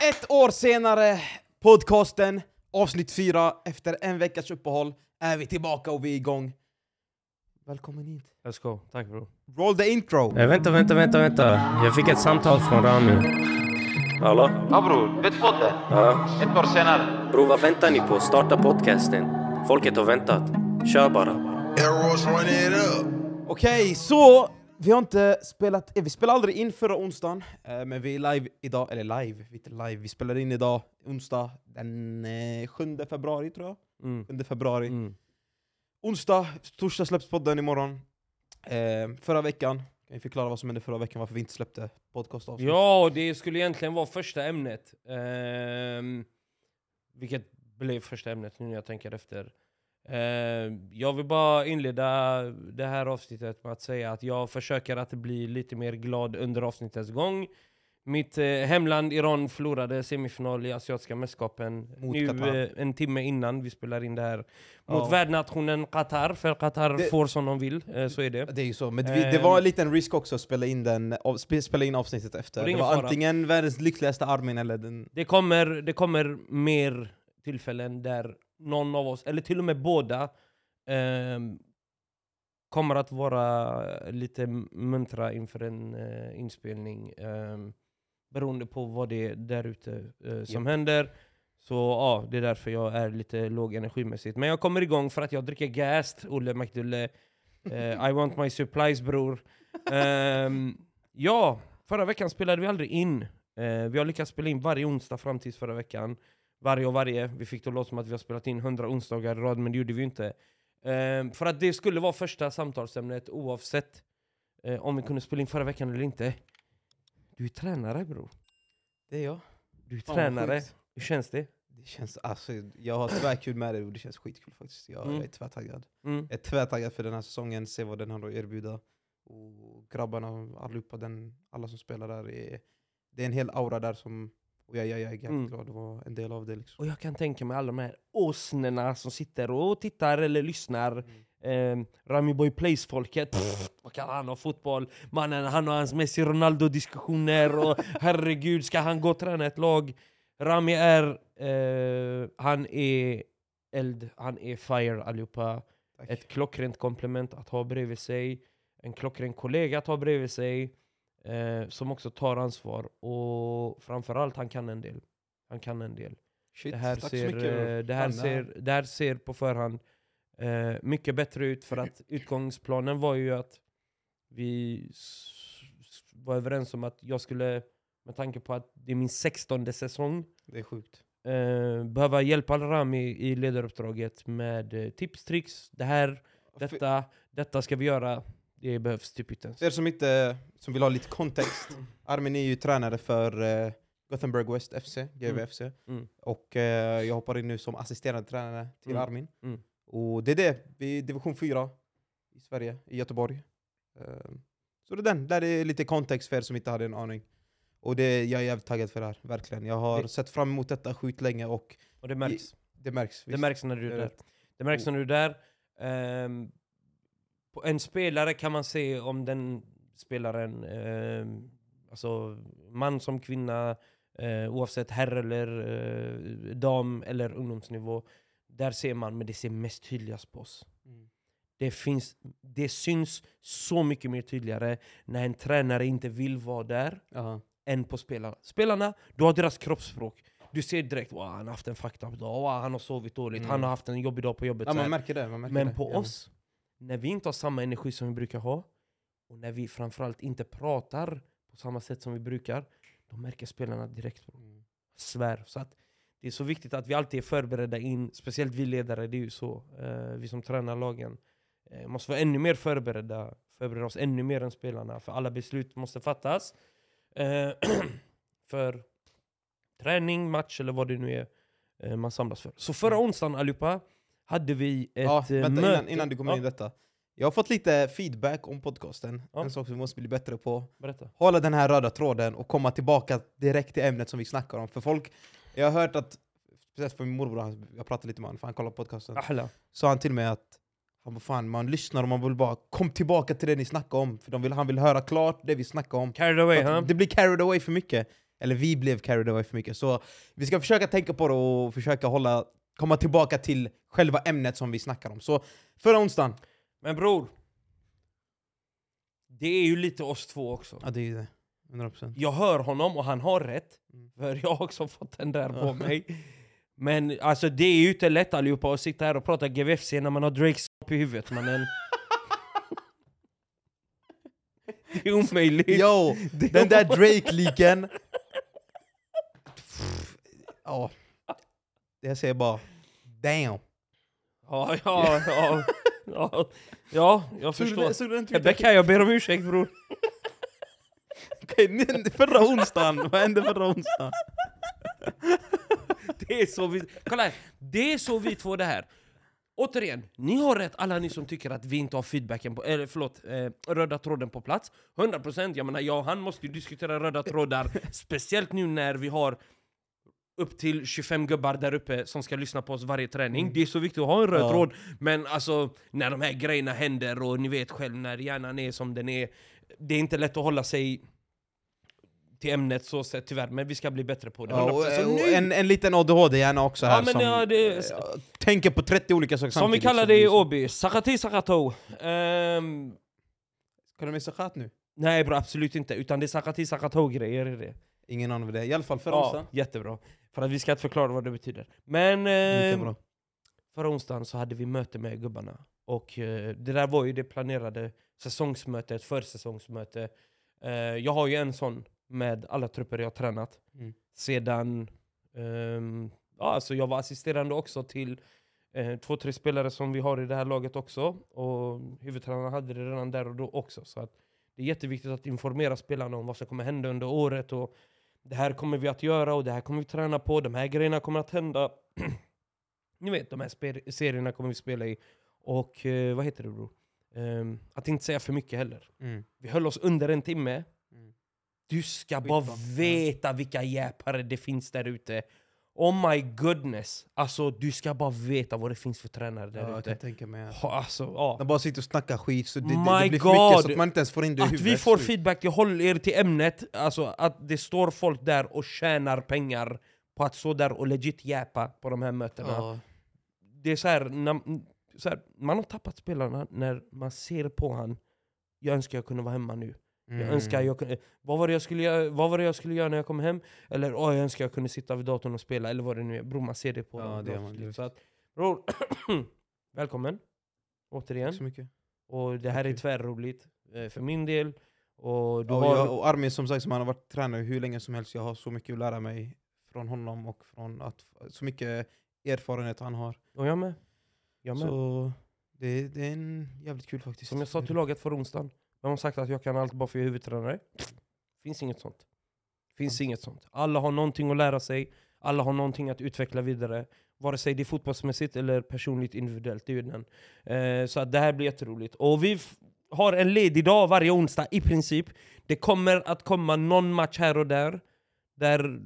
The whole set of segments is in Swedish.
Ett år senare, podcasten, avsnitt fyra, efter en veckas uppehåll, är vi tillbaka och vi är igång. Välkommen hit. Let's go, tack bro. Roll the intro! Eh, vänta, vänta, vänta, vänta. Jag fick ett samtal från Rami. Hallå? Ja bror, vet podden? Ja. Ett år senare. Bror, vad väntar ni på? Starta podcasten. Folket har väntat. Kör bara. Arrows run it up. Okej, så vi har inte spelat, eh, vi spelade aldrig in förra onsdagen, eh, men vi är live idag, eller live, vi inte live, vi spelar in idag, onsdag den eh, 7 februari tror jag. Mm. 7 februari. Mm. Onsdag, torsdag släpps podden imorgon. Eh, förra veckan, kan jag förklara vad som hände förra veckan, varför vi inte släppte podcastavsnitt? Ja, det skulle egentligen vara första ämnet. Ehm, vilket blev första ämnet nu när jag tänker efter. Ehm, jag vill bara inleda det här avsnittet med att säga att jag försöker att bli lite mer glad under avsnittets gång. Mitt eh, hemland Iran förlorade semifinal i Asiatiska mästerskapen Mot nu Qatar. eh, en timme innan vi spelar in det här. Ja. Mot värdnationen Qatar, för Qatar Det- får som de vill, eh, så är det. Det är ju så, men vi, det var en liten risk också att spela in, den, spela in avsnittet efter. Det det var fara. antingen världens lyckligaste Armin eller den... Det kommer, det kommer mer tillfällen där någon av oss, eller till och med båda, ehm, kommer att vara lite muntra inför en eh, inspelning. ehm, beroende på vad det är där ute eh, som händer. Så ja, det är därför jag är lite låg energimässigt. Men jag kommer igång för att jag dricker Gast, Olle McDulle. Eh, I want my supplies bror. Ehm, ja, förra veckan spelade vi aldrig in. Eh, vi har lyckats spela in varje onsdag fram tills förra veckan. Varje och varje. Vi fick det låta som att vi har spelat in 100 onsdagar i rad, men det gjorde vi inte. Ehm, för att det skulle vara första samtalsämnet oavsett eh, om vi kunde spela in förra veckan eller inte. Du är tränare bror. Det är jag. Du är tränare. Hur känns det? Det känns, alltså, jag har tvärkul med det och det känns skitkul faktiskt. Jag Mm. är tvärtaggad. Mm. Jag är tvärtaggad för den här säsongen, se vad den har att erbjuda. Och grabbarna, allihopa, den, alla som spelar där, är, det är en hel aura där som... Och jag, jag, jag är jävligt Mm. att vara en del av det. Liksom. Och jag kan tänka mig alla de här åsnorna som sitter och tittar eller lyssnar. Eh, Rami Boy Plays-folket, vad kan han ha fotboll? Mannen, han och hans Messi-Ronaldo-diskussioner och herregud, ska han gå och träna ett lag? Rami är, eh, han är eld, han är fire allihopa. Tack. Ett klockrent komplement att ha bredvid sig. En klockren kollega att ha bredvid sig. Eh, som också tar ansvar. Och framförallt, han kan en del. Han kan en del. Shit, Det här, ser, eh, det, här ser, det här ser på förhand eh, mycket bättre ut för att utgångsplanen var ju att vi var överens om att jag skulle, med tanke på att det är min 16 säsong, Det är sjukt. eh, behöva hjälpa Rami i ledaruppdraget med eh, tips, tricks, det här, detta, detta ska vi göra. Det behövs typ inte ens. för er som, inte, som vill ha lite kontext, Armin är ju tränare för eh, Gothenburg West FC, GVFC. Mm. Och eh, jag hoppar in nu som assisterande tränare till Mm. Armin. Mm. Och det är det, vi är division 4 i Sverige, i Göteborg. Eh, så det är den, där är lite kontext för er som inte hade en aning. Och det, jag är jävligt taggad för det här, verkligen. Jag har Det- sett fram emot detta sjukt länge och Och det märks. det märks. Det visst. märks när du är Det är där. Det märks när du är där. Ehm, på en spelare kan man se om den spelaren, ehm, alltså man som kvinna, eh, oavsett herr eller eh, dam eller ungdomsnivå. Där ser man, men det ser mest tydligast på oss. Mm. Det, finns, det syns så mycket mer tydligare när en tränare inte vill vara där Aha. än på spelarna. Spelarna, du har deras kroppsspråk. Du ser direkt wow, han har haft en fucked up dag, wow, han har sovit dåligt, Mm. han har haft en jobbig dag på jobbet. Ja, man märker det. Man märker Men det. på Ja. oss, när vi inte har samma energi som vi brukar ha, och när vi framförallt inte pratar på samma sätt som vi brukar, då märker spelarna direkt. Bro. Mm. Svär. Så att det är så viktigt att vi alltid är förberedda in, speciellt vi ledare, det är ju så. Eh, vi som tränar lagen eh, måste vara ännu mer förberedda, förbereda oss ännu mer än spelarna, för alla beslut måste fattas. Eh, för träning, match eller vad det nu är eh, man samlas för. Så förra onsdagen allihopa hade vi ett Ja, eh, vänta, möte. innan, innan du kommer ja, in i detta. Jag har fått lite feedback om podcasten. Ja. En sak som vi måste bli bättre på. Berätta. hålla den här röda tråden och komma tillbaka direkt till ämnet som vi snackar om. För folk, jag har hört att, speciellt för min morbror, jag pratade lite med honom för han kollar på podcasten, Ahla. sa han till mig att han bara, fan, man lyssnar och man vill bara kom tillbaka till det ni snackar om. För de vill, han vill höra klart det vi snackar om. Carried away, huh? Det blir carried away för mycket. Eller vi blev carried away för mycket. Så vi ska försöka tänka på det och försöka hålla, komma tillbaka till själva ämnet som vi snackar om. Så förra onsdagen, Men bror. Det är ju lite oss två också. ja det är det. 100%. Jag hör honom och han har rätt. Mm. För jag har också fått den där på mig. Men alltså det är ju inte lätt allihopa att sitta här och prata GVFC när man har Drakes i huvudet mannen. Det är omöjligt. Yo! Den där Drake-leaken... Ja. Jag säger bara... Damn! Ja, ja, ja. Ja, ja jag du förstår. du den tweeten? Rebecka, jag ber om ursäkt bror. Okej, Förra onsdagen, vad hände förra onsdagen? Det är så vi... Kolla här. Det är så vi två det här. Återigen, ni har rätt alla ni som tycker att vi inte har feedbacken på, eller förlåt, eh, röda tråden på plats. 100% jag menar jag och han måste ju diskutera röda trådar, speciellt nu när vi har upp till 25 gubbar där uppe som ska lyssna på oss varje träning. Det är så viktigt att ha en röd Ja. tråd, men alltså när de här grejerna händer och ni vet själv när hjärnan är som den är, det är inte lätt att hålla sig till ämnet så sett tyvärr, men vi ska bli bättre på det. Ja, och, 100%. Så och en, en liten ADHD-hjärna också här Ja, som ja, det- eh, tänker på 30 olika saker Som vi samtidigt, kallar så det i Åby, Sakati Sakato. Ehm, Kan du missa chat nu? nej bro, absolut inte. Utan det är Sakati Sakato grejer i det. Ingen aning vad det är. I alla fall Ja, onsdagen. jättebra. För att vi ska inte förklara vad det betyder. Men bra. förra onsdagen så hade vi möte med gubbarna. Och eh, det där var ju det planerade säsongsmötet, försäsongsmöte. Eh, jag har ju en sån med alla trupper jag har tränat. Mm. Sedan, ehm, ja alltså jag var assisterande också till eh, två, tre spelare som vi har i det här laget också. Och huvudtränaren hade det redan där och då också. Så att det är jätteviktigt att informera spelarna om vad som kommer hända under året. Och det här kommer vi att göra och det här kommer vi träna på. De här grejerna kommer att hända. Ni vet, de här serierna kommer vi spela i. Och eh, vad heter det bror? Ehm, att inte säga för mycket heller. Mm. Vi höll oss under en timme. Mm. Du ska Skitbra. bara veta vilka jäpare det finns där ute. Oh my goodness! Alltså du ska bara veta vad det finns för tränare där Ja, jag ute. kan tänka mig. att- Ha, Alltså, ja. De bara sitter och snackar skit, så det, det, det blir för God. mycket så att man inte ens får in det i Att huvudet. vi får Så- feedback, jag håller er till ämnet. Alltså att det står folk där och tjänar pengar på att stå där och legit jäpa på de här mötena. Ja. Det är så här, när, så här, man har tappat spelarna när man ser på han. Jag önskar jag kunde vara hemma nu. Jag Mm. önskar jag kunde, vad, var det jag skulle göra, vad var det jag skulle göra när jag kom hem? Eller åh, jag önskar jag kunde sitta vid datorn och spela, eller vad det nu är. Bror man ser det på Ja, det man. Så att, bror, välkommen. Återigen. Tack så mycket. Och det här är tvärroligt eh, för min del. Och du Ja, har... jag, och Armin som sagt, som han har varit tränare hur länge som helst, jag har så mycket att lära mig från honom och från att, så mycket erfarenhet han har. Och jag med. Jag med. Så det, det är en jävligt kul faktiskt. Som jag sa till laget för onsdagen. De har sagt att jag kan allt bara för jag är huvudtränare. Finns inget sånt. Finns inget sånt. Alla har någonting att lära sig. Alla har någonting att utveckla vidare. Vare sig det är fotbollsmässigt eller personligt individuellt. Det är den. Eh, så att det här blir jätteroligt. Och vi har en ledig dag varje onsdag i princip. Det kommer att komma någon match här och där. Där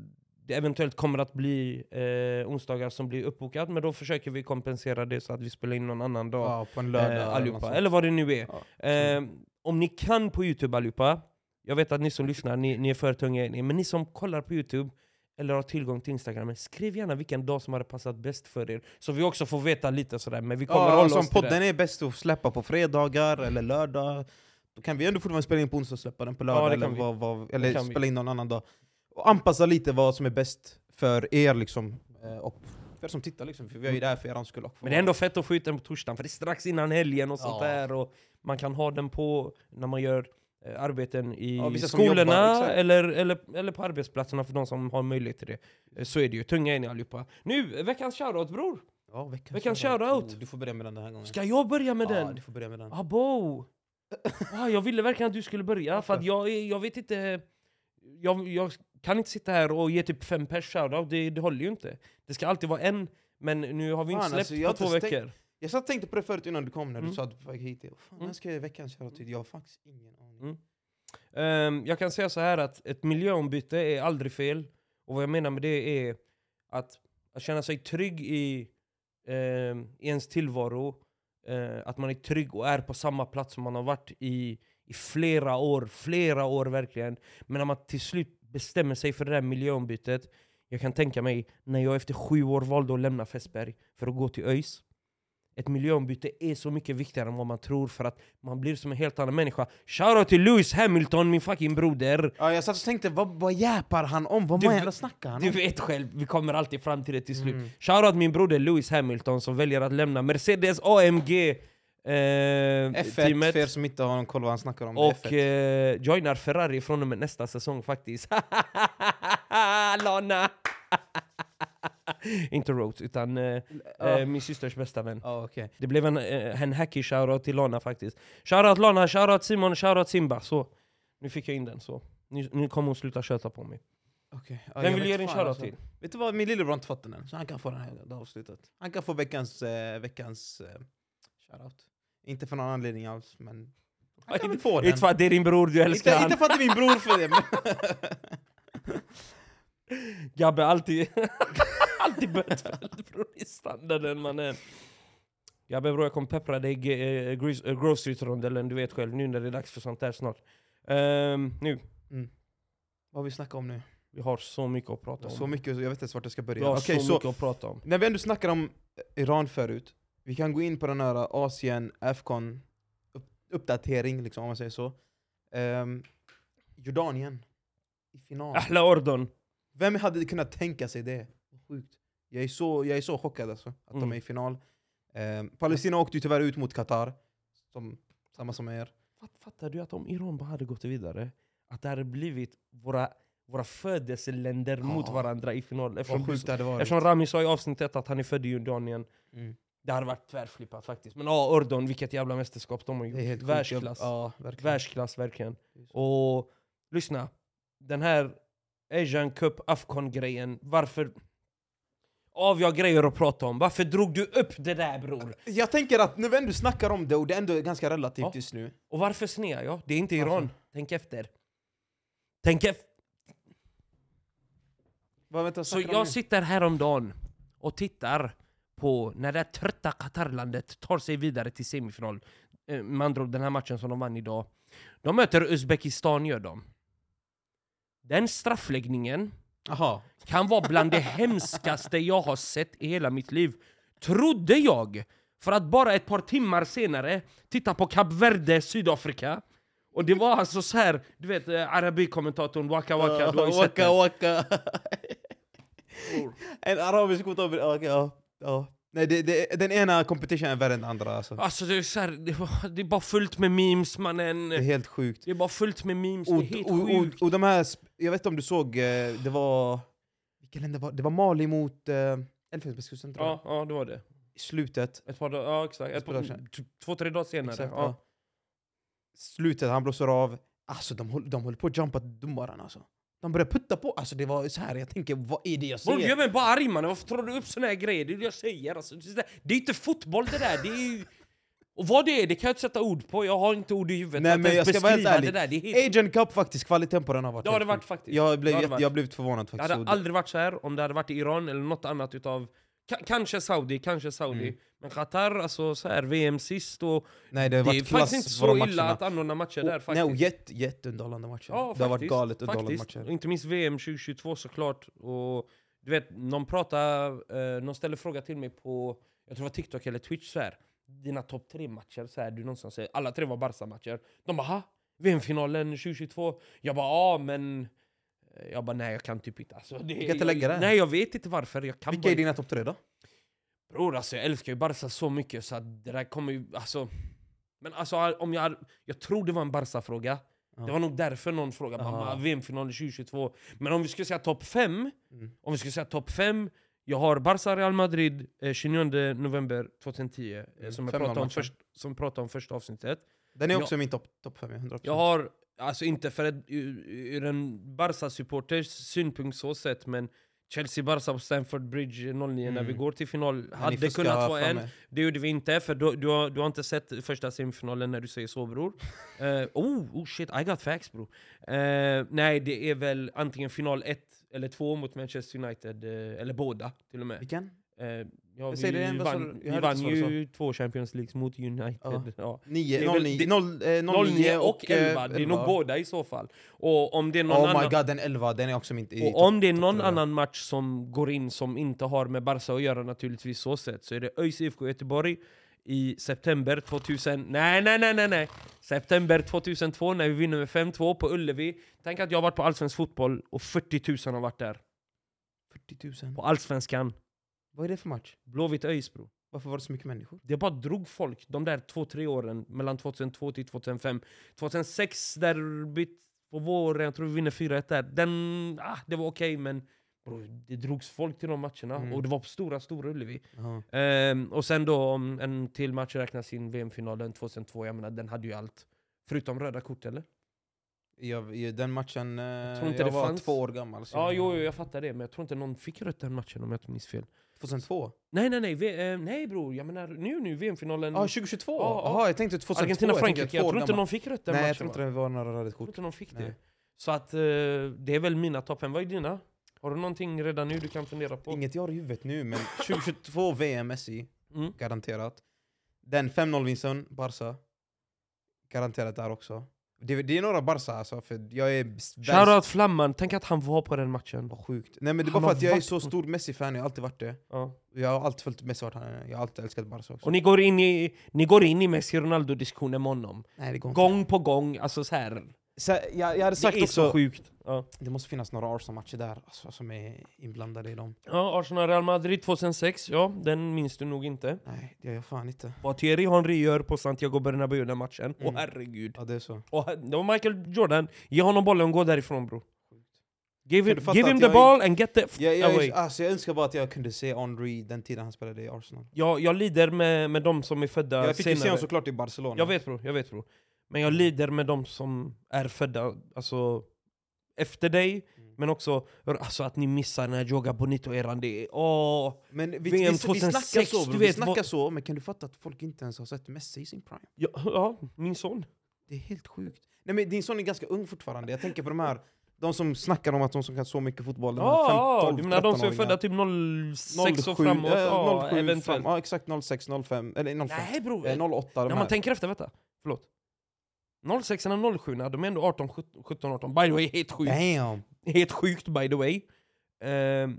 det eventuellt kommer att bli eh, onsdagar som blir uppbokat. Men då försöker vi kompensera det så att vi spelar in någon annan dag. Ja, på en lördag. Eh, eller allihopa, sånt. eller vad det nu är. Ja. Eh, om ni kan på Youtube allihopa, jag vet att ni som lyssnar, ni, ni är för tunga men ni som kollar på Youtube eller har tillgång till Instagram, skriv gärna vilken dag som hade passat bäst för er. Så vi också får veta lite sådär, men vi kommer Ja, hålla som oss till det. podden är bäst att släppa på fredagar eller lördag. Då kan vi ändå fortfarande spela in på onsdag och släppa den på Ja, lördag. det eller vad, vad, eller kan vi. spela in någon annan dag. Och anpassa lite vad som är bäst för er liksom. eh, Och för er som tittar liksom. För vi är ju där för er skull. för Men det är ändå fett att få ut den på torsdagen, för det är strax innan helgen och sånt Ja. där. Och man kan ha den på när man gör eh, arbeten i Ja, skolorna jobbar, eller, eller, eller på arbetsplatserna för de som har möjlighet till det. Eh, Så är det ju, tunga är ni allihopa. Nu, veckans shoutout bror! Ja, veckans, Veckans shoutout. shoutout. Oh, Du får börja med den den här gången. Ska jag börja med ja, den? du får börja med den. Abo! Ah, jag ville verkligen att du skulle börja, för jag, jag vet inte... Jag, jag kan inte sitta här och ge typ fem pers shoutout, det, det håller ju inte. Det ska alltid vara en, men nu har vi inte Fan, släppt alltså, på två veckor. Jag satt och tänkte på det förut innan du kom när du Mm. sa att du var på väg hit. Fan, Mm. ska jag veckans shoutout? Jag har faktiskt ingen aning. Mm. Ehm, jag kan säga så här att ett miljöombyte är aldrig fel. Och vad jag menar med det är att, att känna sig trygg i, ehm, i ens tillvaro. eh, att man är trygg och är på samma plats som man har varit i, i flera år. Flera år verkligen. Men när man till slut bestämmer sig för det där miljöombytet. Jag kan tänka mig när jag efter sju år valde att lämna Fässberg för att gå till ÖIS. Ett miljöombyte är så mycket viktigare än vad man tror för att man blir som en helt annan människa. Shoutout till Lewis Hamilton, min fucking broder! Ja, jag satt och tänkte, vad, vad jäpar han om? Vad Du- jävla snackar han Du om? vet själv, vi kommer alltid fram till det till slut. Mm. Shoutout min broder Lewis Hamilton som väljer att lämna Mercedes AMG F1, teamet för er som inte har någon koll vad han snackar om. och F1. eh, joinar Ferrari från och med nästa säsong faktiskt. Lana! Inte Rhodes, utan eh, eh, min systers bästa vän. Ja, okej. Det blev en, eh, en hacky shoutout till Lana faktiskt. Shoutout Lana, shoutout Simon, shoutout Simba. Så, nu fick jag in den. så. Nu, nu kommer hon sluta köta på mig. Okej. Ja, Vem vill vet ge din shoutout alltså. till? Vet du vad, min lillebror har inte fått den än, så han kan få den här det avslutat. Han kan få veckans, eh, veckans eh, shoutout. Inte för någon anledning alls, men han kan väl få den. Inte för att det är din bror, du älskar Inte, inte för att det är min bror för det, men... Gabbe alltid, alltid bötfälld bror i standarden mannen. Gabbe bror jag kommer peppra dig i Grove Street-rondellen, du vet själv nu när det är dags för sånt där snart. Ehm, nu, vad har vi snackat om nu? vi har så mycket att prata om. Så mycket, jag vet inte ens vart jag ska vi börja. har Okej, så, så mycket att prata om. när vi ändå snackar om Iran förut, vi kan gå in på den här Asien, Afcon upp, uppdatering, liksom, om man säger så. Ehm, Jordanien i final. Ahla Ordon! Vem hade kunnat tänka sig det? Sjukt. Jag är så, jag är så chockad alltså, att de Mm. är i final. Ehm, Palestina åkte ju tyvärr ut mot Qatar, som, samma som er. Fatt- Fattar du att om Iran bara hade gått vidare, att det hade blivit våra, våra födelseländer mot Ja. varandra i final? Eftersom, eftersom Rami sa i avsnittet att han är född i Jordanien. Mm. Det hade varit tvärflippat faktiskt. Men ja, Ordon, vilket jävla mästerskap de har Det gjort. är helt. Världsklass. Ja, verkligen. Världsklass verkligen. Och lyssna, den här Asian Cup Afcon-grejen, varför... Av jag har grejer att prata om, varför drog du upp det där bror? Jag tänker att när vi ändå snackar om det, och det är ändå ganska relativt Ja. just nu. Och varför snear jag? Det är inte Varför? Iran. Tänk efter. Tänk efter. Så jag nu? sitter häromdagen och tittar på när det trötta Qatarlandet tar sig vidare till semifinal. Eh, Med andra ord, den här matchen som de vann idag. De möter Uzbekistan, gör de. Den straffläggningen Aha. kan vara bland det hemskaste jag har sett i hela mitt liv. Trodde jag! För att bara ett par timmar senare titta på Kap Verde, Sydafrika. Och det var alltså så här, du vet eh, arabi-kommentatorn Waka Waka, du har ju sett waka. en arabisk kommentator, okej, ja. Ja. Nej, det, det, den ena competition är värre än den andra alltså. Alltså det är, så här, det, var, det är bara fullt med memes mannen. Det är helt sjukt. Det är bara fullt med memes, det Och, är helt och, och, sjukt. och de här, jag vet inte om du såg, eh, det var... Vilka länder var det? var Mali mot uh, Elfenbenskusten tror jag. Ja, ja, det var det. I slutet. Ett par dagar, ja exakt. Ett par två, tre dagar senare. Exakt, ja. ja. Slutet, han blåser av. Alltså de de höll på att jumpa domaren alltså. De började putta på, alltså det var så här. jag tänker vad är det jag ser? gör mig bara arg mannen, varför tar du upp såna här grejer? Det är det jag säger alltså. Det är- inte fotboll det där, det är ju... Och vad det är, det kan jag inte sätta ord på, jag har inte ord i huvudet Nej, men jag ska vara helt ärlig. det där. Helt... Agent Cup faktiskt, kvaliteten på den har varit det har det varit faktiskt. Jag blev, jag har blivit förvånad Det faktiskt. hade det- aldrig varit så här om det hade varit i Iran eller något annat utav... Ka- kanske Saudi, kanske Saudi. Mm. Men Qatar, alltså så här, VM sist och... Nej det har Det är varit faktiskt inte så illa matcherna. att anordna matcher där faktiskt. Nej, jätte, jätteunderhållande matcher. Ja, det har varit faktiskt, galet underhållande faktiskt. matcher. Och Inte minst VM 2022 såklart. Och du vet, någon pratar, eh, någon ställer fråga till mig på, jag tror det var TikTok eller Twitch så här. Dina topp tre matcher, så här, du någonstans säger, alla tre var Barca-matcher. De bara ha? VM-finalen 2022? Jag bara ja men... Jag bara nej jag kan typ inte. Alltså, det, kan inte lägga det. Nej jag vet inte varför. Jag kan Vilka bara är dina topp tre då? Bror alltså jag älskar ju Barca så mycket så att det där kommer ju, alltså... Men alltså om jag, jag tror det var en Barca-fråga. Ja. Det var nog därför någon frågade mamma VM-finalen 2022. Men om vi skulle säga topp 5, Mm. om vi skulle säga topp 5, jag har Barca Real Madrid eh, 29 november 2010, eh, Mm, som, jag fem pratade om först, som jag pratade om första avsnittet. Den är också min topp top 5, 100%. Jag har, alltså inte för ett, ur, ur en Barca-supporters synpunkt så sett, men Chelsea-Barca på Stamford Bridge 09 när Mm. vi går till final hade kunnat vara en. Det gjorde vi inte, för du, du, har, du har inte sett första semifinalen när du säger så bror. Eh, oh, oh shit, I got facts bror. Eh, nej, det är väl antingen final 1 eller 2 mot Manchester United, eh, eller båda till och med. Vilken? Eh, ja, det igen, vi vad sa vann, du? Jag vi hörde vann inte vad du ju två Champions League mot United. Ja. Ja. 9, Det är väl- 09, det- 0, eh, 09 09 och 11, eh, det är nog båda i så fall. Och om det är någon Oh my annan... god, den 11, den är också inte i Och om det är någon topp- annan match som går in som inte har med Barca att göra naturligtvis så sett så är det ÖIS IFK Göteborg i september 2000... Nej, nej, nej, nej, nej! September 2002 när vi vinner med 5-2 på Ullevi. Tänk att jag har varit på allsvensk fotboll och 40 000 har varit där. 40 000. På allsvenskan. Vad är det för match? Blåvitt ÖIS bro. Varför var det så mycket människor? Det bara drog folk de där två, tre åren mellan 2002 till 2005. 2006 derbyt på våren, jag tror vi vinner 4-1 där. Den, ah, det var okej men bro, det drogs folk till de matcherna Mm. och det var på stora, stora Ullevi. Jaha. Ehm, och sen då om en till match räknas in VM-finalen 2002, jag menar den hade ju allt. Förutom röda kort eller? Jag, den matchen, eh, jag, tror inte det var fanns. två år gammal. så Ja, jag- jo, jo, jag fattar det, men jag tror inte någon fick rött den matchen om jag inte minns fel. 2002? Nej, nej, nej, v- eh, nej bror, jag menar nu, nu, VM-finalen. Ja, 2022? Ja, ja. Jaha, jag tänkte 2002. Argentina-Frankrike, jag år tror inte någon fick rött den Nej, matchen jag tror va? inte det var några röda Jag tror kort. inte någon fick Nej. det. Så att eh, det är väl mina topp fem. Vad är dina? Har du någonting redan nu du kan fundera på? Inget jag har i huvudet nu, men 2022 VM Messi, Mm. garanterat. Den 5-0-vinsten, Barca. Garanterat där också. Det, det är några Barca alltså, för jag är... Shoutout Flamman, tänk att han var på den matchen. Vad sjukt. Nej men det är bara för att jag är så stor Messi-fan, jag har alltid varit det. Ja. Jag har alltid följt Messi, vart han är. jag har alltid älskat Barca också. Och ni går in i, ni går in i Messi-Ronaldo-diskussionen med honom. Nej, det går inte. Gång på gång, alltså så här. Så, jag, jag hade sagt det är också, så sjukt. Ja. det måste finnas några Arsenal-matcher där alltså, som är inblandade i dem. ja, Arsenal-Real Madrid 2006, ja den minns du nog inte. Nej, det gör jag fan inte. Vad Thierry Henry gör på Santiago Bernabéu den matchen, åh Mm. herregud. Ja, det är så. Och det var Michael Jordan, ge honom bollen och gå därifrån bro. Give him, give him the ball and get the f- Jag, away. alltså, jag önskar bara att jag kunde se Henry den tiden han spelade i Arsenal. Jag, jag lider med, med de som är födda Jag fick ju se senare. honom såklart i Barcelona. Jag vet bro, jag vet bro. Men jag lider med de som är födda alltså, efter dig, Mm. men också alltså, att ni missar den här Joga Bonito-eran. Det är... Åh. Men vi, vi, VM vi, vi snackar 2006, så, du bro. vi vet snackar vad- så, men kan du fatta att folk inte ens har sett Messi i sin prime? Ja, ja, min son. Det är helt sjukt. Nej men din son är ganska ung fortfarande, jag tänker på de här de som snackar om att de som kan så mycket fotboll, de här Ja, 12, du menar de som är 13-åringar. födda typ 06 och framåt? ja, 07 eventuellt. fram, ja exakt 06, 05, eller 05, Nej bror, eh, 08 de när här. man tänker efter, vänta. Förlåt. 06 och 07 de är ändå 18, 17, 18. By the way, helt sjukt. Damn! Helt sjukt by the way. Ehm,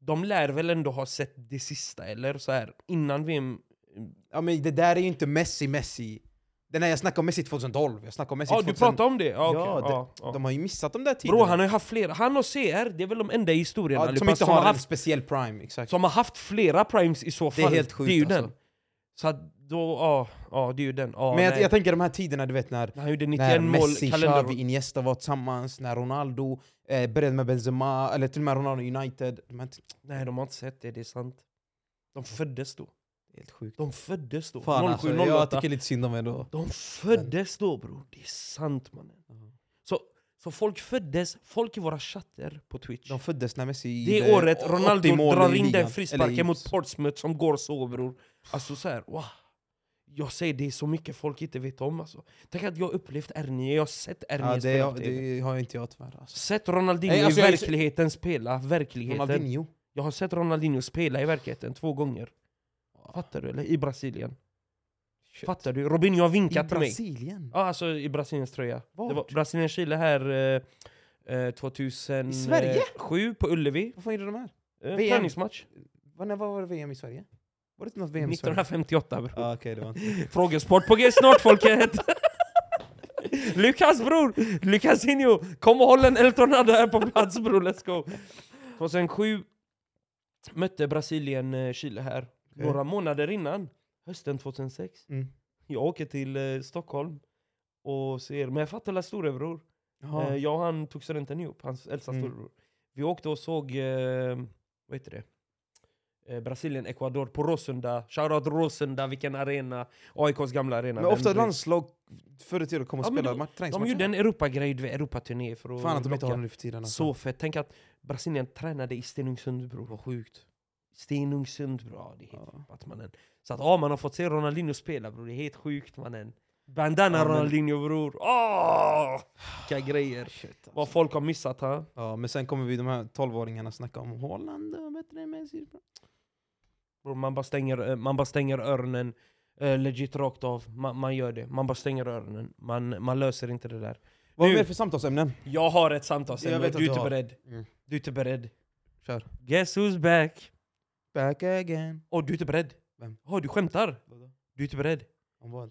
de lär väl ändå ha sett det sista, eller? Så här, innan VM... Ja men det där är ju inte Messi Messi. Den här, jag snackar om Messi 2012, jag snackar om Messi Ja, du 2000. pratar om det? Ja, okej. Ja, det- ja, ja. De har ju missat de där tiderna. Bro, han har ju haft flera. Han och CR, det är väl de enda i historien ja, allihopa som inte som, har har en haft, speciell prime, exakt. som har haft flera primes i så fall. Det är helt sjukt Det är ju alltså. den. Så att då, ja, ja det är ju den. Ja, Men jag, jag tänker de här tiderna, du vet när, Han gjorde när 91 mål, Messi, kalender... Xavi, Iniesta var tillsammans, när Ronaldo eh, började med Benzema, eller till och med Ronaldo United. De här, Nej, de har inte sett det, det är sant. De föddes då. helt sjukt. De föddes då. Fan 07, alltså, 08. jag tycker lite synd om er då. De föddes då bror, det är sant mannen. Så, så folk föddes, folk i våra chatter på Twitch. De föddes när Messi det gjorde året 80 Ronaldo drar in den frisparken mot Portsmouth som går så bror. Alltså så här, wow. Jag säger det är så mycket folk inte vet om alltså. Tänk att jag upplevt R9, jag har sett R9 Ja, det, spela det, TV. har inte jag tyvärr. Alltså. Sett Ronaldinho Nej, alltså, i jag- verkligheten spela, verkligheten. Ronaldinho. Jag har sett Ronaldinho spela i verkligheten två gånger. Fattar du eller? I Brasilien. Shit. Fattar du? Robinho har I vinkat till mig. Brasilien? Ja, alltså i Brasiliens tröja. Vart? Det var Brasilien-Chile här eh, eh, 2007 I Sverige? på Ullevi. Vad fan gjorde de här? Eh, VM? träningsmatch. Vad, när var det VM i Sverige? Var det något VM i Sverige? 1958 bror. Ah, okej, det var inte. Frågesport på G snart folket! Lukas bror! Lucasinho! Kom och håll en El Tornado här på plats bror, let's go! 2007 mötte Brasilien eh, Chile här. Okej. Några månader innan, hösten 2006. Mm. Jag åker till eh, Stockholm och ser, men jag fattar la storebror. Eh, jag och han tog studenten ihop, hans äldsta Mm. storebror. Vi åkte och såg, eh, vad heter det? Eh, Brasilien, Ecuador på Råsunda. Shoutout Råsunda, vilken arena. AIKs gamla arena. Men ofta landslag förr i tiden kom och Ja, spelade de- match- De träningsmatcher. gjorde en Europagrej, Europaturné för att Fan att de inte har det nu för tiden. Alltså. Så fett. Tänk att Brasilien tränade i Stenungsund bror. Vad sjukt. Stenungsund bror, ja, det är helt Ja. mannen. Så att ja, man har fått se Ronaldinho spela bror, det är helt sjukt mannen. Bandana Ja, men- Ronaldinho bror, åh! Vilka grejer. Shit, alltså. Vad folk har missat ha. Ja, men sen kommer vi de här 12-åringarna snacka om Holland och bättre än Messi. Bror, Man bara stänger, eh, man bara stänger öronen eh, legit rakt av. Man, man gör det. Man bara stänger öronen. Man, man löser inte det där. Vad är Nu- det för samtalsämnen? Jag har ett Jag samtalsämne vet och att du är inte har. beredd. Mm. Du är inte beredd. Kör. Guess who's back? Back again. Och du är inte beredd? Vem? Oh, du skämtar? Vadå? Du är inte beredd? Om vad?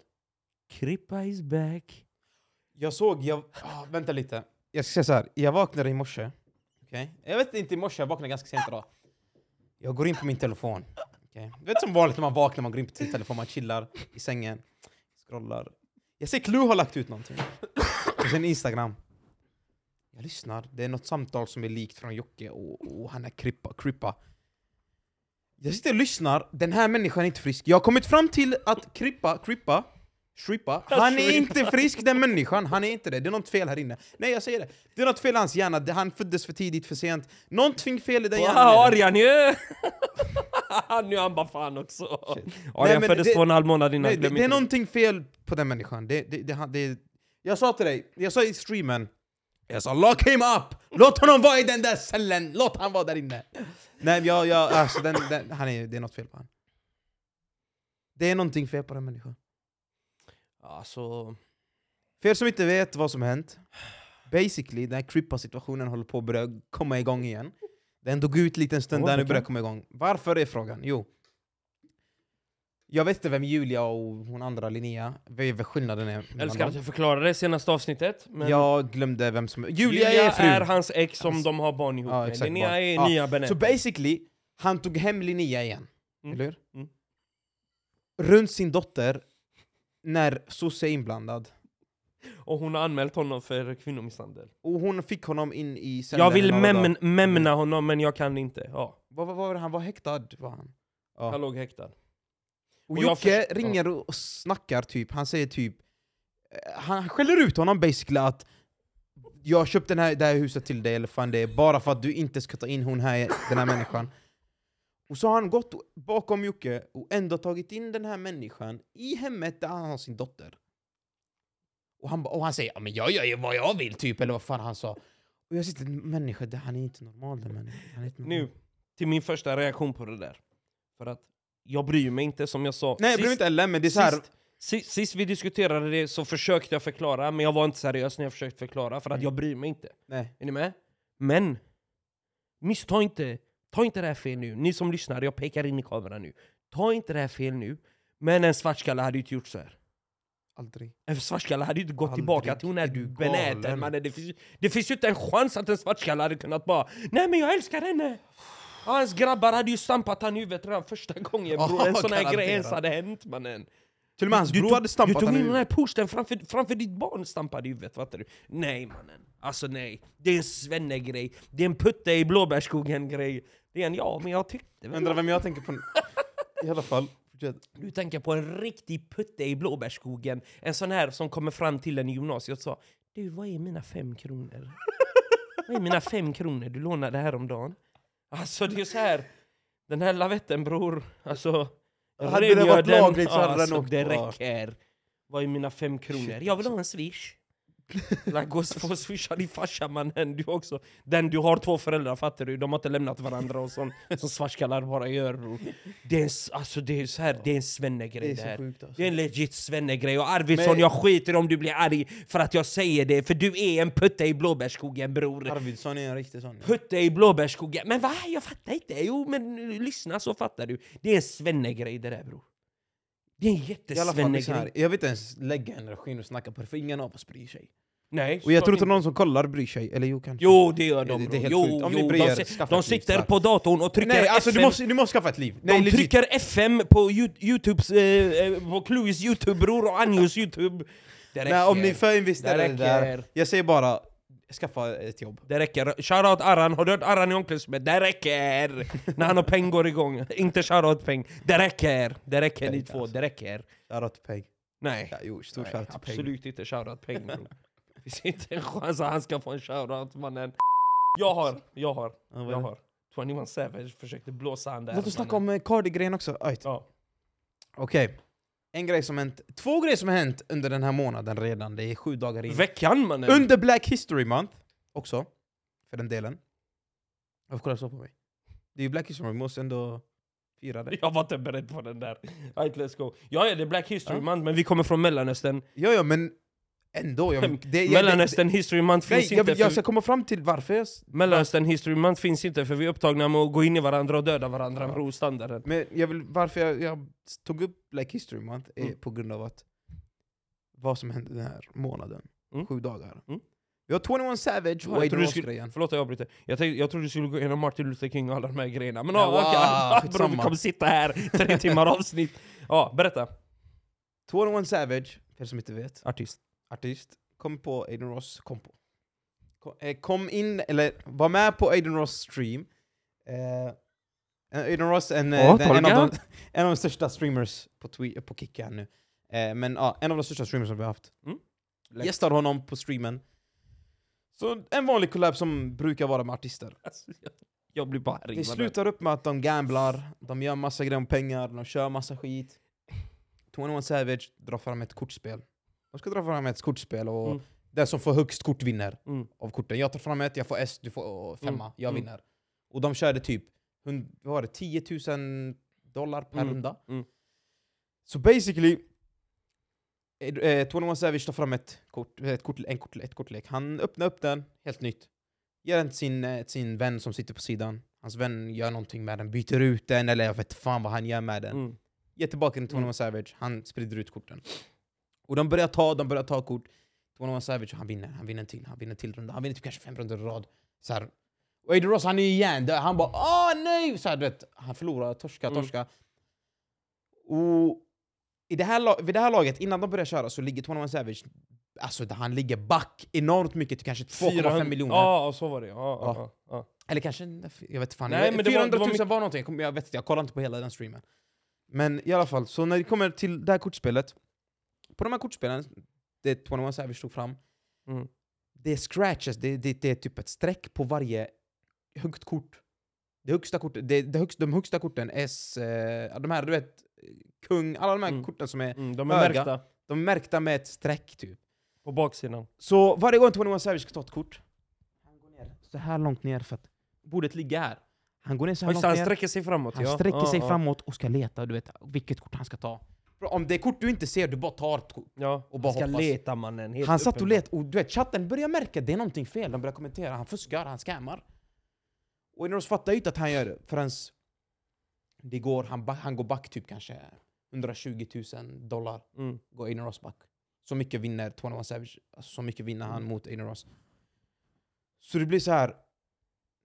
Krippa is back. Jag såg, jag, ah, vänta lite. Jag ska säga så här. jag vaknade i morse. Okej? Jag vet inte i morse, jag vaknade ganska sent idag. Jag går in på min telefon. okej? Du vet som vanligt när man vaknar, man går in på sin telefon, man chillar i sängen, scrollar. Jag ser Clue har lagt ut någonting. På sin Instagram. Jag lyssnar, det är något samtal som är likt från Jocke och, och han är krippa, krippa. Jag sitter och lyssnar, den här människan är inte frisk. Jag har kommit fram till att krippa, krippa, Shrippa, han är inte frisk den människan, han är inte det. Det är något fel här inne. Nej jag säger det, det är något fel i hans hjärna, han föddes för tidigt, för sent. Någonting fel i den Wow, hjärnan. är det. Arjan ju! nu är han bara fan också. Arjan föddes två och en halv månad innan. Nej, det, det är någonting fel på den människan. Det, det, det, det, jag sa till dig, jag sa i streamen, jag sa lock him up! Låt honom vara i den där cellen, låt han vara där inne! Nej, jag, jag, alltså, den, den, han är, det är något fel på honom. Det är någonting fel på den människan. Alltså, För er som inte vet vad som hänt, basically den här Crippa-situationen håller på att börja komma igång igen. Den dog ut lite en stund Ja, där nu börjar komma igång. Varför är frågan? Jo. Jag vet inte vem Julia och hon andra Linnea, vad skillnaden är mellan älskar att jag förklarade det senaste avsnittet. Men Jag glömde vem som... Julia, Julia är frun! är hans ex som de har barn ihop Ja, med. exakt, Linnea barn. är Ja, nya Så Benette. basically, han tog hem Linnea igen. Mm. Eller hur? Mm. Runt sin dotter, när sosse är inblandad. Och hon har anmält honom för kvinnomisshandel. Och hon fick honom in i cellen Jag vill mem- memna honom men jag kan inte. Ja, Vad, vad var? Han var häktad? Var han? Ja. han låg häktad. Och Och Jocke ringer och snackar typ, han säger typ eh, Han skäller ut honom basically att Jag har köpt den här, det här huset till dig, eller fan det är bara för att du inte ska ta in hon här, den här människan. Och så har han gått bakom Jocke och ändå tagit in den här människan i hemmet där han har sin dotter. Och han, och han säger ja, men jag gör ju vad jag vill typ, eller vad fan han sa. Och jag sitter, människa, det- han är inte normal den människan. Nu, till min första reaktion på det där. För att jag bryr mig inte som jag sa. Nej jag bryr mig inte heller men det är så här, sist, sist, sist vi diskuterade det så försökte jag förklara, men jag var inte seriös när jag försökte förklara för att jag bryr mig inte. nej Är ni med? Men, missta inte, ta inte det här fel nu. Ni som lyssnar, jag pekar in i kameran nu. Ta inte det här fel nu. Men en svartskalle hade ju inte gjort så här. aldrig En svartskalle hade ju inte gått Aldrig. tillbaka till hon är du benäten. Det finns, det finns ju inte en chans att en svartskalle hade kunnat bara Nej men jag älskar henne! Hans grabbar hade ju stampat han i huvudet redan första gången bror. En sån här grej ens hade hänt mannen. Till och med hans bror hade stampat Du tog in den här posten framför, framför ditt barn stampade i huvudet, fattar du? Nej mannen. Alltså nej. Det är en svenne-grej. Det är en putte i blåbärsskogen-grej. Det är en ja, men jag tyckte väl... Undrar vem jag tänker på nu. I alla fall. Du tänker på en riktig putte i blåbärsskogen. En sån här som kommer fram till en i gymnasiet och sa Du, vad är mina fem kronor? vad är mina fem kronor du lånade häromdagen? Alltså det är så här. Den här lavetten bror, alltså... Hade det varit lagligt så hade den alltså, åkt Det räcker. Vad är mina fem kronor? Jag vill ha en swish. Like, gå och swisha din farsa mannen, du också. Den du har två föräldrar fattar du, de har inte lämnat varandra och sån, som svartskallar bara gör. Det är en, alltså, det är så här, det är en svennegrej Det här. sjukt alltså. Det är en legit svennegrej och Arvidsson Men- jag skiter om du blir arg för att jag säger det, för du är en putte i blåbärsskogen bror. Arvidsson är en riktig sån. Putte i blåbärsskogen. Men va? Jag fattar inte. Jo men lyssna så fattar du. Det är en svennegrej det där bror. Det är en det jättesvennegrej. jag vill inte ens lägga energin och snacka på det, för ingen av oss bryr sig. Nej. Och jag tror inte någon som kollar bryr sig, eller jo kanske. Jo det gör Det- de det helt Jo. Om ni jo, bryr de, skaffa de sitter på datorn och trycker Nej alltså FM. du måste, du måste skaffa ett liv! Nej, de legit. trycker FM på Yo- Youtubes, eh, eh, på Clues Youtube bror och Anjos Youtube. Det räcker. Nej, om ni förinvesterar Det det där, jag säger bara, skaffa ett jobb. Det räcker. Shoutout Arran, har du hört Arran i omklädningsrummet? Det räcker! När han och Peng går igång. Inte shoutout Peng. Det räcker! Det räcker ni Peng, två, alltså. det räcker. Shoutout Peg. Nej. Ja, jo, stort Nej, absolut inte shoutout Peng bror. Det finns inte en chans att han ska få en shoutout mannen. Jag har, jag har, jag har. 21 Savage försökte blåsa han där. Låt oss snacka om eh, Cardi-grejen också. Ja. Okej. En grej som hänt, två grejer som har hänt under den här månaden redan, det är sju dagar in. Veckan mannen! Under Black History Month också, för den delen. Varför kollar du så på mig? Det är ju Black History Month, vi måste ändå... fira det. Jag var inte beredd på den där. Right, let's go. Ja, ja, det är Black History Ja. Month, men vi kommer från Mellanöstern. Ja, ja, men ändå. Jag, det, Mellanöstern History Month nej, finns jag, inte. jag, jag ska komma fram till varför Mellanöstern History Month finns inte för vi är upptagna med att gå in i varandra och döda varandra med standarden. Men jag vill, varför jag, jag tog upp Black History Month är Mm. på grund av att vad som hände den här månaden, Mm. sju dagar. Mm. Vi har 21 Savage och Aiden trodde du Ross skulle- grejen. Förlåt att jag avbryter. Jag, tänkte, jag trodde du skulle gå igenom Martin Luther King och alla de här grejerna. Men Ja, ja, wow, okej, bror, vi kommer sitta här tre timmar avsnitt. Ja, berätta. 21 Savage, för som inte vet, Artist. Artist, kom på Aiden Ross, kom på. Kom, eh, kom in, eller var med på Aiden Ross stream. Eh, Aiden Ross en, eh, Ja, den, en, av de, en av de största streamers på, twe- på Kicka här nu. Eh, men ja, en av de största streamers som vi har haft. Mm. Gästade honom på streamen. Så en vanlig collab som brukar vara med artister. Alltså, jag, jag blir bara. Det slutar upp med att de gamblar, de gör massa grejer om pengar, de kör massa skit. 21 Savage drar fram ett kortspel. De ska dra fram ett kortspel och Mm. den som får högst kort vinner Mm. av korten. Jag tar fram ett, jag får S, du får femma, Mm. jag Mm. vinner. Och de körde typ var det, 10 000 dollar per Mm. runda. Så basically, eh, eh, 21 Savage tar fram ett kort, ett kort, en kort, ett kortlek. Han öppnar upp den, helt nytt. Ger den till sin, eh, sin vän som sitter på sidan. Hans vän gör någonting med den, byter ut den eller jag vet fan vad han gör med den. Mm. Ger tillbaka den till 21 Mm. Savage, han sprider ut korten. Och de börjar ta, de börjar ta kort. 21 Savage, han vinner, han vinner till, han vinner till runda. Han vinner typ kanske fem runder i rad. Så här. Och Aiden Ross han är igen, han bara åh nej! Så här, du vet, han förlorar, torska, Mm. torska. Och i det här, vid det här laget, innan de börjar köra, så ligger 21 Savage, alltså han ligger back enormt mycket till kanske 2,5 miljoner. Ja, så var det. Ja, Ja. Eller kanske, jag vet fan. Nej, men det var- 400 det 000 var var, någonting, jag, vet inte, jag kollar inte på hela den streamen. Men i alla fall, så när det kommer till det här kortspelet, på de här kortspelen, det 21 Savage tog fram, Mm. det är scratches, det, det, det är typ ett streck på varje högt kort. Det högsta kortet, det, det högsta, de högsta korten, S, eh, de här du vet, kung, alla de här Mm. korten som är, Mm, de är Höga. märkta de är märkta med ett streck typ. på baksidan. Så varje gång 21 Savage ska ta ett kort, han går ner så här långt ner för att bordet ligger här. Han går ner så här Just, långt han ner. sträcker sig framåt. Han ja. sträcker ja, sig ja. framåt och ska leta, du vet, vilket kort han ska ta. Om det är kort du inte ser, du bara tar ett kort. Ja, och bara han ska hoppas. leta mannen. Helt han satt och uppenbart. let och du vet, chatten börjar märka att det är någonting fel, de börjar kommentera, han fuskar, han scammar. Och Enos fattar ju inte att han gör det förrän det går, han, ba- han går back typ kanske 120 000 dollar, Mm. går Ross back. Så mycket vinner 21 Savage, alltså så mycket vinner han Mm. mot Ross. Så det blir så här.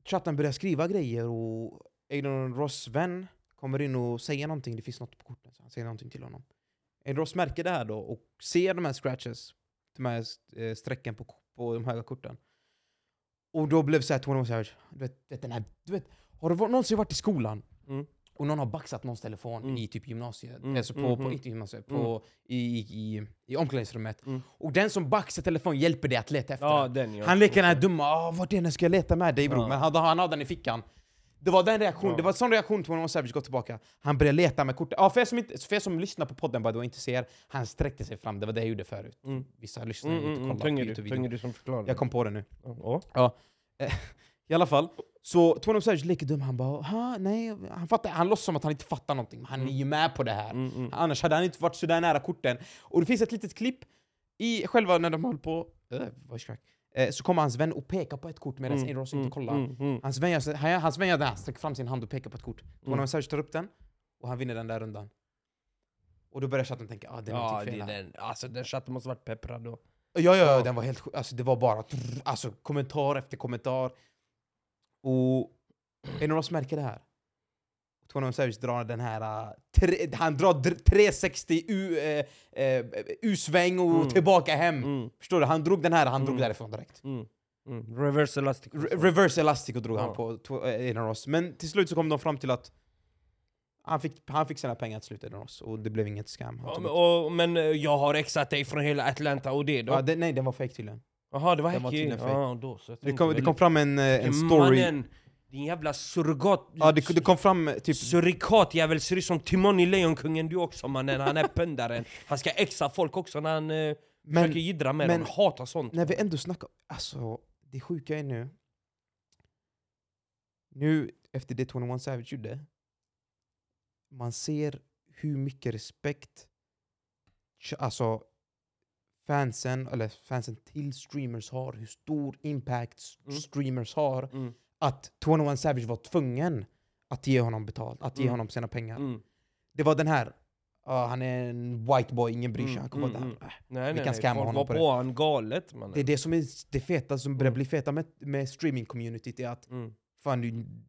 chatten börjar skriva grejer och Aiden Ross vän kommer in och säger någonting, det finns något på korten, så han säger någonting till honom. Ross märker det här då och ser de här scratches, de här eh, strecken på, på de höga korten. Och då blev så här 21 Savage, du vet, du vet, den här, du vet, har du någonsin varit i skolan Mm. och någon har baxat någons telefon Mm. i typ gymnasiet, Mm, alltså på, mm, på, mm. inte gymnasiet, på, i, i, i, i omklädningsrummet. Mm. Och den som baxar telefon hjälper dig att leta efter Ja, den. Han leker den här dumma, ah, vart är den ska jag leta med dig bror? Ja. Men han, han hade den i fickan. Det var den reaktion, Ja. det var en sån reaktion till när Savage gått tillbaka. Han började leta med kortet. Ja, för, er som inte, för er som lyssnar på podden way, och inte ser, han sträckte sig fram, det var det jag gjorde förut. Mm. Vissa lyssnar Mm, inte mm, kollar mm. på Youtube-videon. Tungery som förklarar. Jag kom på det nu. Ja. I alla fall, så 21 Savage leker dum, han bara ha, nej, han, fattar, han låtsas som att han inte fattar någonting, men han är ju med på det här. Mm, mm. Annars hade han inte varit så där nära korten. Och det finns ett litet klipp i själva när de höll på, uh, voice crack, eh, så kommer hans vän och pekar på ett kort medan Mm, mm, Ross mm, inte kollar. mm, mm. Hans vän gör, han, hans vän gör det här, sträcker fram sin hand och pekar på ett kort. Mm. Mm. Savage tar upp den, och han vinner den där rundan. Och då börjar chatten tänka ah, det är Ja, det fel är här. den. Alltså den chatten måste varit pepprad då. Ja, ja, Ja. den var helt. Alltså, det var bara alltså, kommentar efter kommentar. Och en Ross märker det här. 21 Savage drar den här... äh, tre, han drar dr- 360 U, eh, eh, U-sväng och Mm. tillbaka hem. Mm, Förstår du? Han drog den här, han drog Mm. därifrån direkt. mm, mm. Reverse elastic. Re- reverse Elastic och drog Ja. han på Aiden Ross. Men till slut så kom de fram till att han fick, han fick sina pengar till slut, Aiden Ross. Och det blev inget scam. Ja, men, och, men jag har exat dig från hela Atlanta och det då? ja, det, nej, den var fake tydligen. Jaha, det var den var fake. Ja, då Det kom, det kom fram en, en story... Mannen, din jävla surrogat... Ja, det, det kom fram eh, typ... Surikatjävel ser ut som Timon i Lejonkungen du också mannen, han är pundaren. Han ska exa folk också när han eh, Men försöker jiddra med men- dem, hatar sånt. när vi ändå snackar... Alltså, det sjuka är nu... Nu, efter det 21 Savage gjorde, man ser hur mycket respekt alltså fansen, eller fansen till streamers har, hur stor impact Mm. streamers har, Mm. Att 21 Savage var tvungen att ge honom betalt, att ge Mm. honom sina pengar. Mm. Det var den här, "Ah, han är en white boy, ingen bryr sig, Mm, han kommer mm, mm. där. Nej, Vi nej, kan scamma honom på på, det. han galet mannen. Det är det som är det feta, som börjar Mm. bli feta med, med streaming-communityt, är att Mm. fan,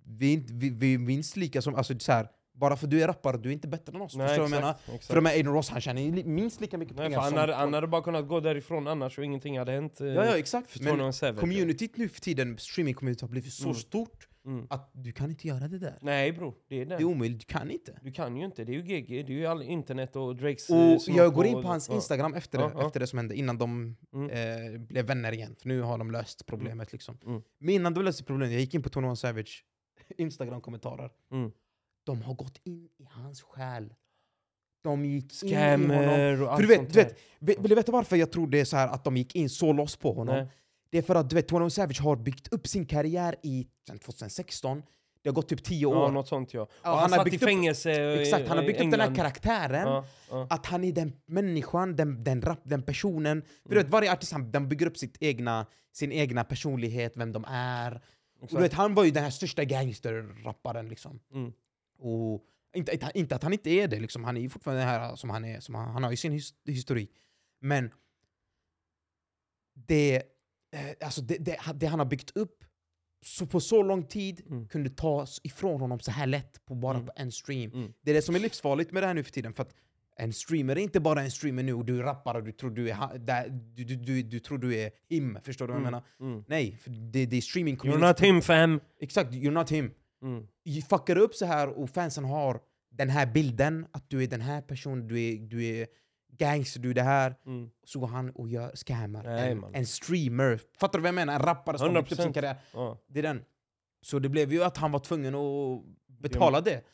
vi, är inte- vi, vi är minst lika som, alltså så här, bara för du är rappare, du är inte bättre än oss. Nej, förstår du vad jag menar? exakt. För de här Aiden Ross, han tjänar ju minst lika mycket Nej, pengar för han, som... hade, han hade bara kunnat gå därifrån annars och ingenting hade hänt. eh, ja, ja, exakt. för Men 21 Savage. communityt nu för tiden, streaming-communityt har blivit så Mm. stort Mm. att du kan inte göra det där. Nej bror, det är det. Det är omöjligt, du kan inte. Du kan ju inte, det är ju GG, det är ju all internet och Drakes eh, Och snopp jag går in och- på hans ja. Instagram efter, Ja, det, ja. efter det som hände, innan de Mm. eh, blev vänner igen. För nu har de löst problemet. Liksom. Mm. Men innan de löste problemet, jag gick in på 21 Savage Instagram-kommentarer. Mm. De har gått in i hans själ. De gick in i honom. Scammer och allt För du vet, sånt du vet. Vill du veta varför jag tror det är så här att de gick in så loss på honom? Nej. Det är för att du vet, 21 Savage har byggt upp sin karriär i sedan 2016. Det har gått typ 10 Ja, år. något sånt ja. Och Ja, han, han har i byggt upp- fängelse eh, Exakt, han har i byggt upp den här karaktären. Ja, ja. Att han är den människan, den, den, rap, den personen. För du vet, varje artist han, den bygger upp sitt egna, sin egna personlighet, vem de är. Och du vet, han var ju den här största gangsterrapparen. Liksom. Mm. Och inte, inte, att han inte är det, liksom. han är ju fortfarande här som han är. Som han, han har ju sin his, historik. Men det, eh, alltså det, det, det han har byggt upp så på så lång tid Mm. kunde tas ifrån honom så här lätt på bara Mm. på en stream. Mm. Det är det som är livsfarligt med det här nu för tiden. För att en streamer är inte bara en streamer nu och du är rappare och du tror du är, där, du, du, du, du tror du är him. Förstår du vad jag Mm. menar? Mm. Nej, för det, det är streaming You're not him fam! Exakt, you're not him. Mm. Fuckar upp så här och fansen har den här bilden, att du är den här personen, du är, du är gangster, du är det här. Mm. Så går han och gör scammar. Nej, en, en streamer. Fattar du vad jag menar? En rappare som byggt upp sin 100%. karriär. Ja. Det är den. Så det blev ju att han var tvungen att betala det.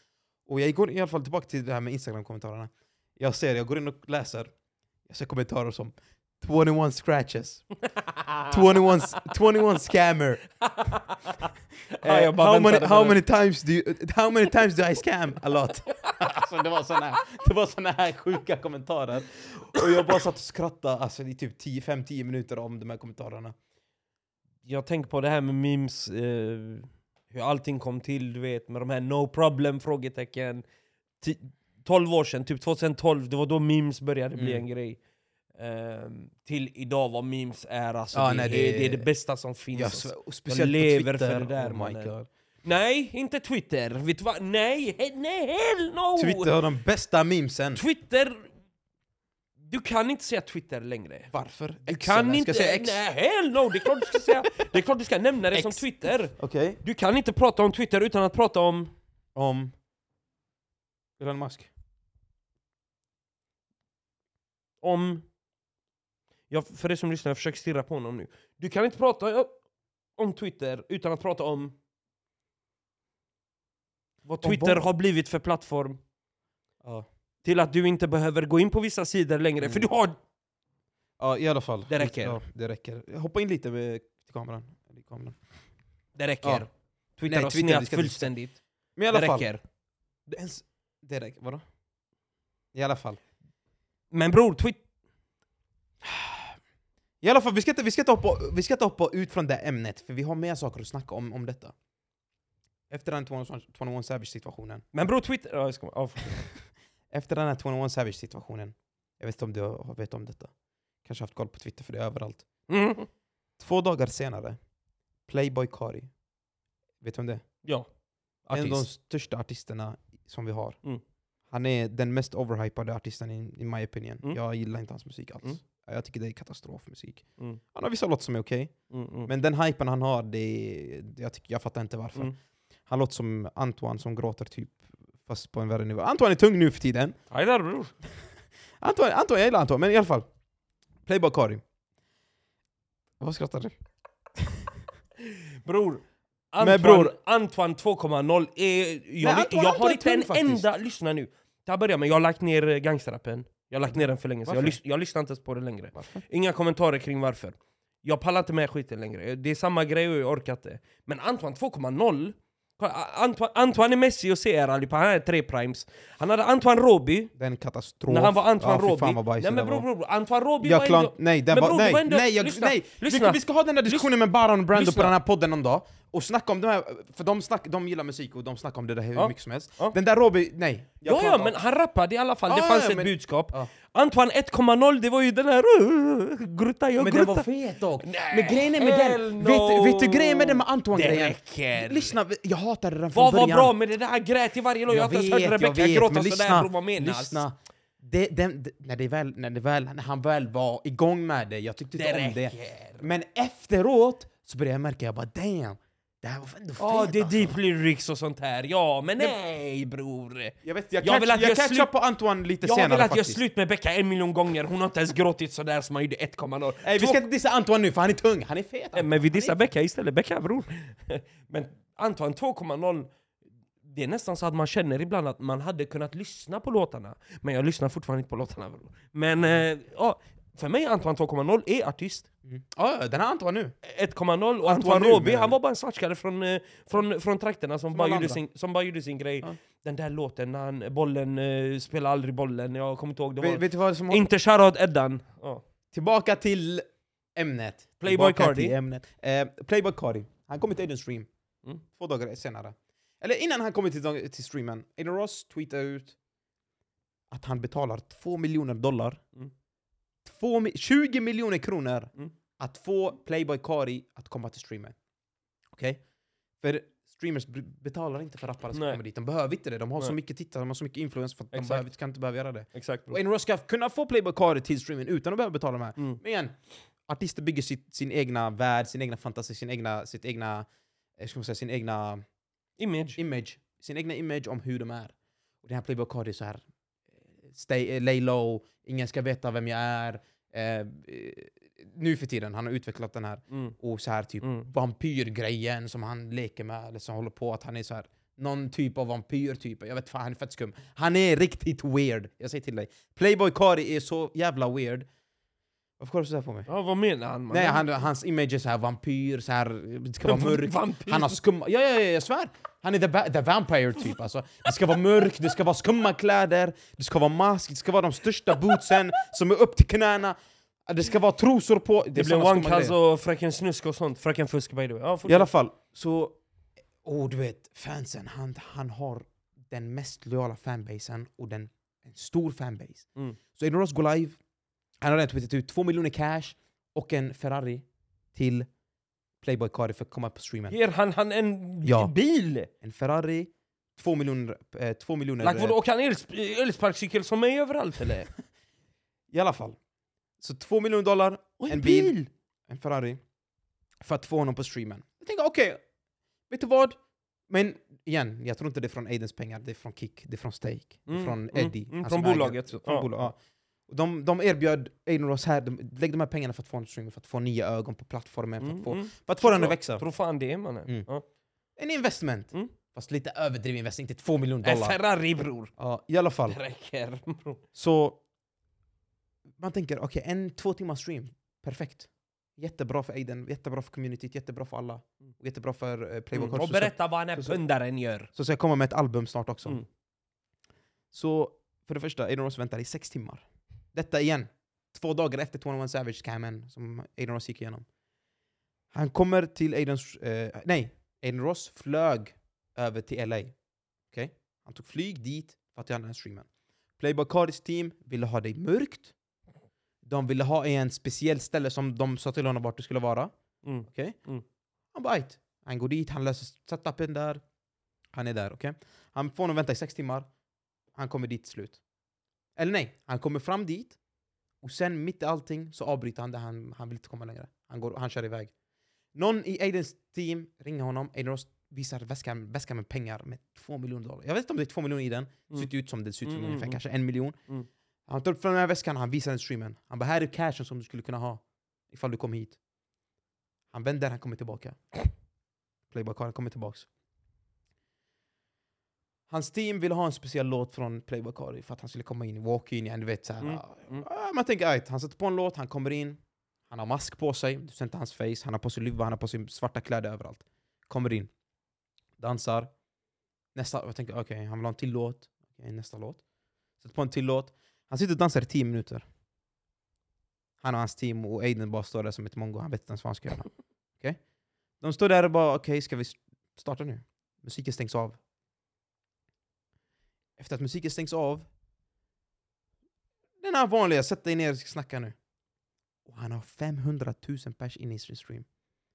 Och jag går i alla fall tillbaka till det här med Instagram-kommentarerna. Jag ser, jag går in och läser. Jag ser kommentarer som 21 scratches. 21, 21 scammer. Ja, Eh, jag bara how, many, how, many times do you, how many times do I scam? A lot. alltså, det var såna här, det var såna här sjuka kommentarer. Och jag bara satt och skrattade alltså, i typ 5-10 minuter om de här kommentarerna. Jag tänker på det här med memes, eh, hur allting kom till, du vet, med de här no problem frågetecken. Ti- 12 år sedan, typ 2012, det var då memes började bli Mm. en grej. Ehm, till idag vad memes är, alltså, Ja, det, nej, är, det- det är det bästa som finns. Jag, alltså. svär- och speciellt lever på för Twitter. det där, oh my. God. Nej, inte Twitter! Vet du vad? Nej, he- nej hell no! Twitter har de bästa memesen. Twitter... Du kan inte säga Twitter längre. Varför? Du X, kan eller? Ska inte... jag säga X? Nej, hell no! Det är klart du ska säga... Det är klart du ska nämna det som X. Twitter. Okej. Du kan inte prata om Twitter utan att prata om... Om... Elon Musk. om... Jag, för er som lyssnar, jag försöker stirra på honom nu. Du kan inte prata om Twitter utan att prata om... Vad Twitter har blivit för plattform. Ja. Till att du inte behöver gå in på vissa sidor längre, Mm. för du har... ja, i alla fall. Det räcker. Ja, det räcker. Hoppa in lite med, kameran. Kameran. Det räcker. Ja. Twitter Nej, har snett fullständigt. Men i alla Det fall. räcker. Det, ens, det räcker. Vadå? I alla fall. Men bror, Twitter... I alla fall, vi ska inte, vi ska inte, hoppa, vi ska inte hoppa ut från det ämnet, för vi har mer saker att snacka om, om detta. Efter den 21, 21 Savage-situationen. Men bror, Twitter... Ja, jag ska... ja, Efter den här 21 Savage-situationen. Jag vet inte om du har- vet om detta. Kanske haft koll på Twitter, för det är överallt. mm. Två dagar senare, Playboy Kari. Vet du om det? Ja. En av de Artist. största artisterna som vi har. Mm. Han är den mest overhypade artisten in, in my opinion. Mm. Jag gillar inte hans musik alls. Jag tycker det är katastrofmusik. Mm. Han har vissa låtar som är okej, Mm, mm. men den hypen han har, det är, jag, tycker, jag fattar inte varför. Mm. Han låter som Antoine som gråter typ, fast på en värre nivå. Antoine är tung nu för tiden. Aj där bror. Antoine, Antoine, jag gillar Antoine, men i alla fall. Playboy Kari. Vad skrattar du? Bror, Antoine, bror- Antoine 2.0 är... Jag, Nej, Antoine- jag har Antoine inte en faktiskt. enda... Lyssna nu. Det här börjar med, jag har lagt ner eh, gangsterrappen. Jag har lagt ner den för länge sedan. Jag, lys jag lyssnar inte ens på det längre. Varför? Inga kommentarer kring varför. Jag pallar inte med skiten längre. Det är samma grej och jag orkar inte. Men Antoine 2.0, Kolla, Antoine, Antoine Messi och CR allihopa, han hade tre primes. Han hade Antoine Roby, Den katastrof. när han var Antoine ja, Roby. Nej men bror, var. bror, Antoine Roby Jag var ändå... nej, den var, det nej, var ändå- nej, jag, lyssna, nej. lyssna. Vi, vi ska ha den här diskussionen med Baron och Brando Lyssna. på den här podden någon dag, och snacka om det här, för de, snack, de gillar musik och de snackar om det där hur Ja. mycket som helst. Ja. Den där Roby, nej. Ja, ja, men han rappade i alla fall, det Ja, fanns ja, ett men- budskap. Antoine 1.0, det var ju den här... Uh, grutta, jag Men den var grutta. fet dock! Nej, Men grejen är med den, no. vet, vet du grejen med den med Antoine-grejen? Lyssna, jag hatade den från Vad var början. bra med det där? Grät i varje låt, jag har inte ens hört Rebecca gråta sådär bror, vad menas? lyssna. Det, den, det, när, det väl, när, det väl, när han väl var igång med det, jag tyckte inte om det. Men efteråt så började jag märka, jag bara damn, det här var ändå fet Ja, det är alltså. deep lyrics och sånt här, ja men nej bror! Jag, vet, jag, Jag catch, vill att jag jag catchar på Antoine lite Jag senare velat göra faktiskt. slut med Becka en miljon gånger, hon har inte ens gråtit sådär som han gjorde 1.0. Nej, vi ska inte dissa Antoine nu för han är tung, han är fet. Antoine. Men vi dissar Becka istället, Becka bror. men Antoine 2.0, det är nästan så att man känner ibland att man hade kunnat lyssna på låtarna. Men jag lyssnar fortfarande inte på låtarna bror. Men eh, ja, för mig Antoine 2.0 är artist. Mm. Ja, den har Antoine nu. 1.0 och Antoine Roby, han var bara en svartskalle från, eh, från, från trakterna som, bara alla gjorde sin, som bara gjorde sin grej. Ja. Den där låten, när han, bollen, uh, spelar aldrig bollen, jag kommer inte ihåg. Det var, Vet, vet som inte shoutout Eddan. Ja. Tillbaka till ämnet. Playboy Cardi. ämnet. Eh, Playboy Cardi. Han kom till Aiden Stream. Mm. Två dagar senare. Eller innan han kom till, till streamen. Aiden Ross tweetade ut att han betalar 2 miljoner dollar. Mm. Två, mi- 20 miljoner kronor Mm. att få Playboy Cardi att komma till streamen. Okej? För streamers betalar inte för rappare som Nej. kommer dit. De behöver inte det. De har så Nej. mycket tittare, de har så mycket influens för att de Exakt. behöver, kan inte behöva göra det. Exakt Och Aiden Ross ska kunna få Playboy Cardi till streamen utan att behöva betala de här. Mm. Men igen, artister bygger sitt, sin egna värld, sin egna fantasi, sin egna, sitt egna, eh, ska man säga, sin egna Image. image, sin egna image om hur de är. Och den här Playboy Cardi är så här, stay, eh, lay low, ingen ska veta vem jag är. Eh, nu för tiden, han har utvecklat den här, Mm. och så här typ Mm. vampyrgrejen som han leker med, eller som håller på att han är så här någon typ av vampyr typ. Jag vet fan, han är fett skum. Han är riktigt weird, jag säger till dig. Playboy Cardi är så jävla weird. Varför kollar du sådär på mig? Ja, vad menar han? Man? Nej, han, hans image är så här vampyr, så här, det ska vara mörk. Vampyr. Han har skumma... Ja, ja, ja, jag svär! Han är the, the vampire typ alltså. Det ska vara mörkt, det ska vara skumma kläder, det ska vara mask, det ska vara de största bootsen som är upp till knäna. Det ska vara trosor på. Det skumma One-Cuz grejer. och Fröken Snusk och sånt. Fröken Fusk by the way. Ja, I alla fall, så... Oh, du vet, fansen, han, han har den mest lojala fanbasen och den, en stor fanbase. Mm. Så Aiden Ross går live, han har redan tweetat ut två miljoner cash och en Ferrari till Playboy Cardi för att komma på streamen. Ger han, han en Ja. bil? En Ferrari, två miljoner... Eh, två miljoner Like, eh, åker han elsp- elsparkcykel som mig överallt eller? I alla fall. Så två miljoner dollar, Och en bil, en Ferrari, för att få honom på streamen. Jag tänker okej, vet du vad? Men igen, jag tror inte det är från Aidens pengar, det är från Kick, det är från Stake, Mm, från mm, Eddie. mm, han från som äger- bolaget. Från Ja, bolag, ja. De, de erbjöd Aiden Ross här, de, lägg de här pengarna för att få honom på streamen, för att få nya ögon på plattformen, för att få, Mm, för att få den att växa. Tror fan det mannen. Mm. Ja. En investment. Mm. Fast lite överdriven investment, inte två miljoner En dollar. Ferrari bror. Ja, I alla fall. Det räcker bror. Så man tänker, okej, en två timmars stream, perfekt. Jättebra för Aiden, jättebra för communityt, jättebra för alla. Och jättebra för uh, Playboy Mm. Och berätta vad den här så- så- pundaren gör. Så ska jag komma med ett album snart också. Mm. Så för det första, Aiden Ross väntar i sex timmar. Detta igen, två dagar efter 21 Savage-scammen som Aiden Ross gick igenom. Han kommer till Aidens... Eh, nej, Aiden Ross flög över till LA. Okej? Han tog flyg dit för att göra den här streamen. Playboy Cardis team ville ha det mörkt. De ville ha en speciell ställe som de sa till honom vart det skulle vara. Mm. Okej? Mm. Han bara "Ajt." Han går dit, han löser setupen där. Han är där, okej? Han får nog vänta i sex timmar. Han kommer dit till slut. Eller nej, han kommer fram dit. Och sen mitt i allting så avbryter han det, han, han vill inte komma längre. Han, går, han kör iväg. Någon i Aidens team ringer honom, Aiden Ross visar väskan, väskan med pengar med två miljoner dollar. Jag vet inte om det är två miljoner i den, Mm. ser ut som det ser ut som Mm, ungefär mm, kanske en miljon. Mm. Han tar upp från den här väskan, han visar den streamen. Han bara här är cashen som du skulle kunna ha ifall du kom hit. Han vänder, han kommer tillbaka. Playboy Cardi kommer tillbaks. Hans team ville ha en speciell låt från Playboy Cardi för att han skulle komma in i walk-in igen, du vet såhär. Mm, ah, mm. ah, Man tänker ajt, han sätter på en låt, han kommer in, han har mask på sig, du ser inte hans face, han har på sig luva, han har på sig svarta kläder överallt. Kommer in. dansar. Nästa, jag tänker okej, han vill ha en till låt. Okej, nästa låt. Sätter på en till låt. Han sitter och dansar i 10 minuter. Han och hans team och Aiden bara står där som ett mongo, han vet inte ens vad han ska göra. Okej? De står där och bara okej, ska vi starta nu? Musiken stängs av. Efter att musiken stängs av, den här vanliga, sätt dig ner och snacka nu. Och han har 500 000 pers inne i sin stream.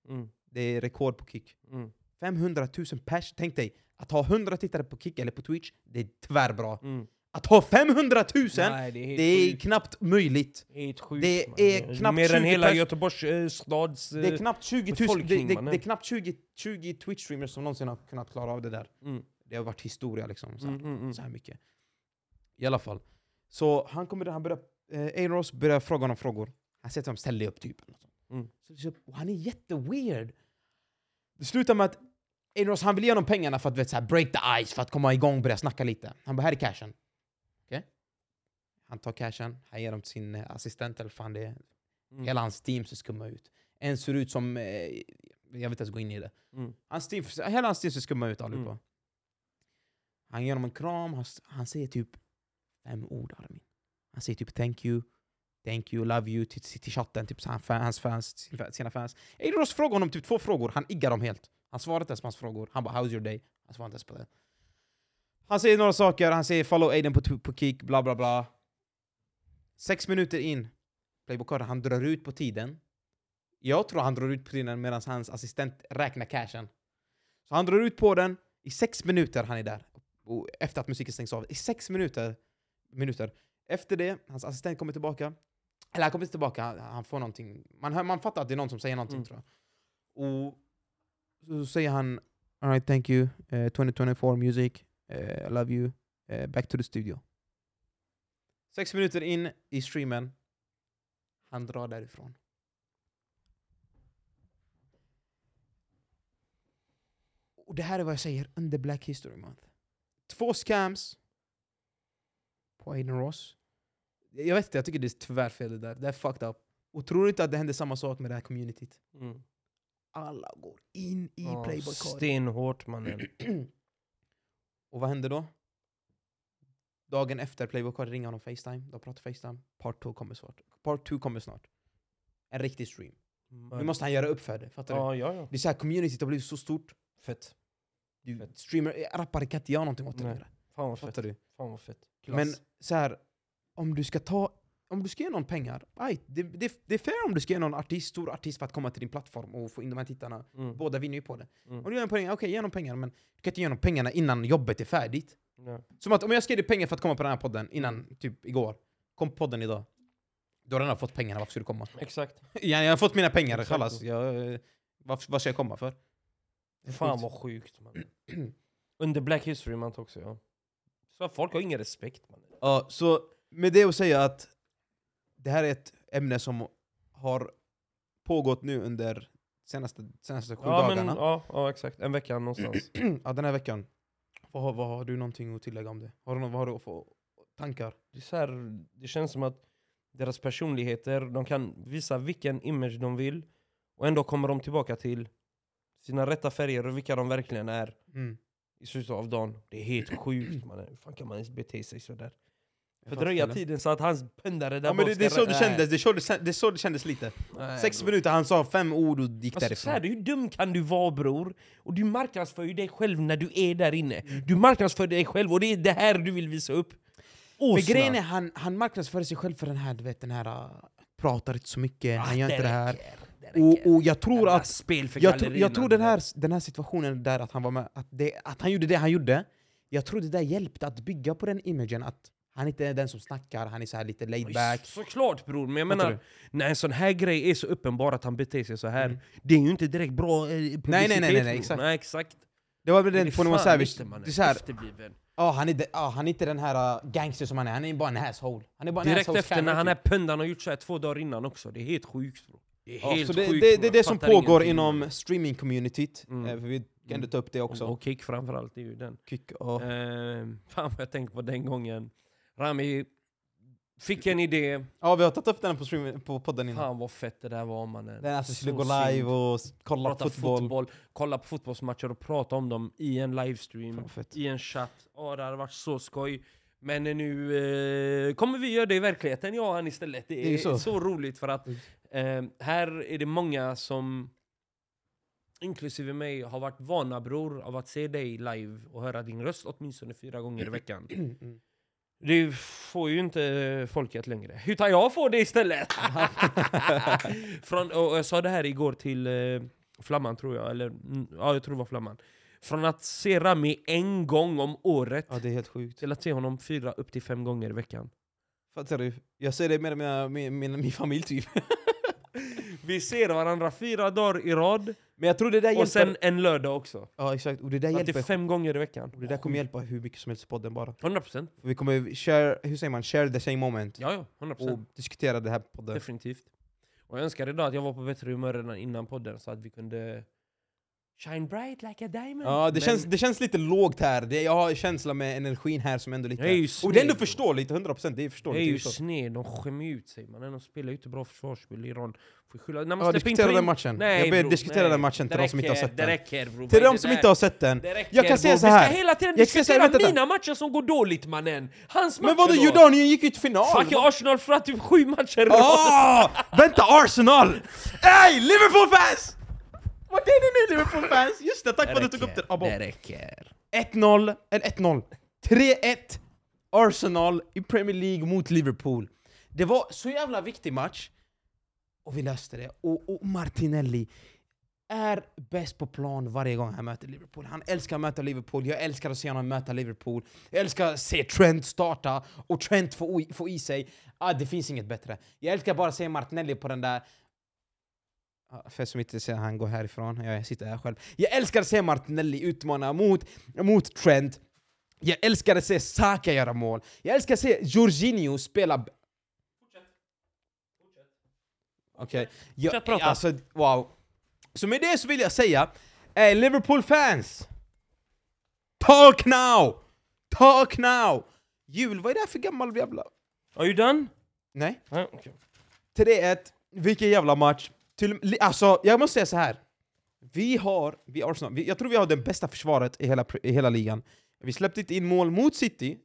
Mm. Det är rekord på Kick. Mm. 500 000 pers, tänk dig, att ha 100 tittare på Kick eller på Twitch, det är tvärbra. Mm. Att ha 500 000, Nej, det är det är knappt möjligt. Helt sjukt, det man. är knappt Mer än 20 hela Göteborgs eh, stads... Det är knappt 20 000, det, det, det är knappt 20, 20 Twitch-streamers som någonsin har kunnat klara av det där. mm, Det har varit historia liksom. Så här, mm, mm, mm. så här mycket. I alla fall. Så han kommer han börjar, eh, Ross börjar fråga honom frågor. Han säger till honom ställ dig upp typ. Mm. Så, han är jätteweird. Det slutar med att Ross han vill ge honom pengarna för att vet, så här, break the ice, för att komma igång och börja snacka lite. Han bara här är cashen. Okej? Han tar cashen, han ger dem till sin eh, assistent eller fan det är. Mm. Hela hans team ser skumma ut. En ser ut som... Eh, jag vill inte ens gå in i det. Mm. Hans team, hela hans team ser skumma ut allihopa. Mm. Han ger honom en kram, han, han säger typ fem ord Armin. Han säger typ thank you, thank you, love you till, till, till chatten, typ han, hans fans, sina fans. Aiden frågar honom typ två frågor, han iggar dem helt. Han svarar inte ens på hans frågor. Han bara how's your day? Han svarar inte ens på det. Han säger några saker, han säger follow Aiden på, på kick, bla bla bla. Sex minuter in, Playboy han drar ut på tiden. Jag tror han drar ut på tiden medan hans assistent räknar cashen. Så han drar ut på den, i sex minuter han är där. Och efter att musiken stängs av. I sex minuter. minuter. Efter det, hans assistent kommer tillbaka. Eller han kommer inte tillbaka, han, han får någonting. Man, hör, man fattar att det är någon som säger någonting Mm. tror jag. Och så säger han Alright, thank you. Eh, 2024 music. Eh, I love you. Eh, back to the studio. Sex minuter in i streamen. Han drar därifrån. Och det här är vad jag säger under Black History Month. Två scams på Aiden Ross. Jag vet inte, jag tycker det är tyvärr fel det där. Det är fucked up. Och tror du inte att det händer samma sak med det här communityt? Mm. Alla går in i Ja, Playboy. Stenhårt mannen. Och vad händer då? Dagen efter Playboy ringer honom Facetime. De pratar Facetime. Part 2 kommer snart. Part 2 kommer snart. En riktig stream. Nu måste han göra upp för det. Fattar du? Ja, ja, ja. Det är så här, communityt har blivit så stort. Fett. Du, streamer, rappare kan inte göra någonting åt det Nej. längre. Fan vad fett. Du? Fan vad fett. Klass. Men så här, om du ska ta om du ska ge någon pengar, aj, det, det, det är fair om du ska ge någon artist, stor artist för att komma till din plattform och få in de här tittarna. Mm. Båda vinner ju på det. Mm. Om du ger en pengar, okej ge någon pengar, men du kan inte ge någon pengarna innan jobbet är färdigt. Ja. Som att om jag ska ge dig pengar för att komma på den här podden innan, typ igår, kom på podden idag. Du har redan fått pengarna, varför ska du komma? Exakt. Ja, jag har fått mina pengar, kallas. Jag, eh, vad ska jag komma för? Fan vad sjukt man. Under Black History Month också ja. Så folk har ingen respekt man. Ja, så med det att säga att det här är ett ämne som har pågått nu under senaste, senaste sju Ja, dagarna. men, ja, ja exakt. En vecka någonstans. ja, den här veckan. Vad, har- vad har du någonting att tillägga om det? Har du, vad har du för tankar? det, är så här, det känns som att deras personligheter, de kan visa vilken image de vill och ändå kommer de tillbaka till sina rätta färger och vilka de verkligen är Mm. i slutet av dagen. Det är helt sjukt man. Hur fan kan man ens bete sig sådär? Fördröja tiden så att hans pundare där Ja, men det, det är så det kändes, det så det, det, så det kändes lite. Nej, Sex bro. minuter, han sa fem ord och gick Alltså, så här, därifrån. hur dum kan du vara bror? Och du marknadsför ju dig själv när du är där inne. Du marknadsför dig själv och det är det här du vill visa upp. Men Åsna. grejen är, han, han marknadsför sig själv för den här, du vet den här, uh, pratar inte så mycket, han gör Ah, inte det här. räcker. Och, och jag tror att spel för jag, tro, jag tror den här, den här situationen där att han var med, att, det, att han gjorde det han gjorde, jag tror det där hjälpte att bygga på den imagen att han inte är den som snackar, han är så här lite laid back. Såklart bror, men jag menar, när en sån här grej är så uppenbar att han beter sig så här Mm. det är ju inte direkt bra eh, publicitet nej, nej, nej, nej, bror. exakt. nej exakt. Det var väl den fan Savage, det är så här, Efterbliven. ja, han, är, de- ja, han är inte den här uh, gangster som han är, han är bara en asshole. Han är bara en Direkt asshole efter när han är typ. pundaren har gjort så här två dagar innan också, det är helt sjukt bro. Det är Ja, helt så det, sjukt det, det är det som pågår inom streaming-communityt, Mm. eh, för vi kan ändå ta upp det också. Och, Kick framförallt, det är ju den. Kick, ja. Eh, fan vad jag tänkte på den gången. Rami Fick en idé. Ja, vi har tagit upp den på, stream, på podden innan. Fan vad fett det där var mannen. Den alltså skulle gå live och kolla Prata fotboll. fotboll. kolla på fotbollsmatcher och prata om dem i en livestream, i en chatt. Åh, det hade varit så skoj. Men nu eh, kommer vi göra det i verkligheten, jag och han istället. Det är, Det är så. så. roligt för att eh, här är det många som, inklusive mig, har varit vana bror av att se dig live och höra din röst åtminstone fyra gånger i veckan. Mm. Det får ju inte folket längre. Utan jag får det istället! Från, och jag sa det här igår till eh, Flamman tror jag, eller mm, ja, jag tror det var Flamman. Från att se Rami en gång om året Ja, det är helt sjukt. till att se honom fyra upp till fem gånger i veckan. Fattar du? Jag ser det med mina, min, min, min familj typ. Vi ser varandra fyra dagar i rad, Men jag tror det där hjälper. och sen en lördag också. Ja exakt, och det där det hjälper. är fem gånger i veckan. Och det där kommer hjälpa hur mycket som helst i podden bara. 100%. För vi kommer share, hur säger man, share the same moment. Ja, ja. 100%. Och diskutera det här podden. Definitivt. Och jag önskar idag att jag var på bättre humör redan innan podden så att vi kunde shine bright like a diamond. Ja, det, Men känns, det känns lite lågt här. Det, jag har en känsla med energin här som ändå lite... Jag är ju och det är ändå förståeligt, 100% det är det är förståeligt. ju det är så. sned, de skämmer ut sig man. De spelar ju inte bra försvarsspel i Iran. Får skylla. När man Ja, in diskutera Karim- den matchen. Nej, jag ber bror, diskutera nej. den matchen till de som inte har sett den. räcker. Till de som inte har sett den. Räcker, Jag kan säga så här. Vi ska hela tiden Jag diskutera mina matcher som går dåligt mannen. Hans matcher Men vadå, då? Jordanien gick ju till final! Fucking Arsenal för att typ sju matcher i rad. Ah, vänta, Arsenal! Ey, Liverpool-fans! Vart är ni nu Liverpool-fans? Just det, tack för att du tog upp det. Abo. Det räcker. 1-0, eller 1-0. 3-1 Arsenal i Premier League mot Liverpool. Det var så jävla viktig match. Och vi löste det. Och, och Martinelli är bäst på plan varje gång han möter Liverpool. Han älskar att möta Liverpool, jag älskar att se honom möta Liverpool. Jag älskar att se Trent starta och Trent få, i- få i sig. Ah, det finns inget bättre. Jag älskar bara att se Martinelli på den där För som inte ser han går härifrån, jag sitter här själv. Jag älskar att se Martinelli utmana mot, mot Trent. Jag älskar att se Saka göra mål. Jag älskar att se Jorginho spela... Okej. Jag- Fortsätt prata. Alltså, wow. Så med det så vill jag säga, eh, Liverpool-fans! Talk now! Talk now! Jul, vad är det här för gammal jävla... Are you done? Nej. Ja, okej. 3-1, vilken jävla match. Till, alltså, jag måste säga så här. Vi har, vi Arsenal, vi, jag tror vi har det bästa försvaret i hela, i hela ligan. Vi släppte inte in mål mot City,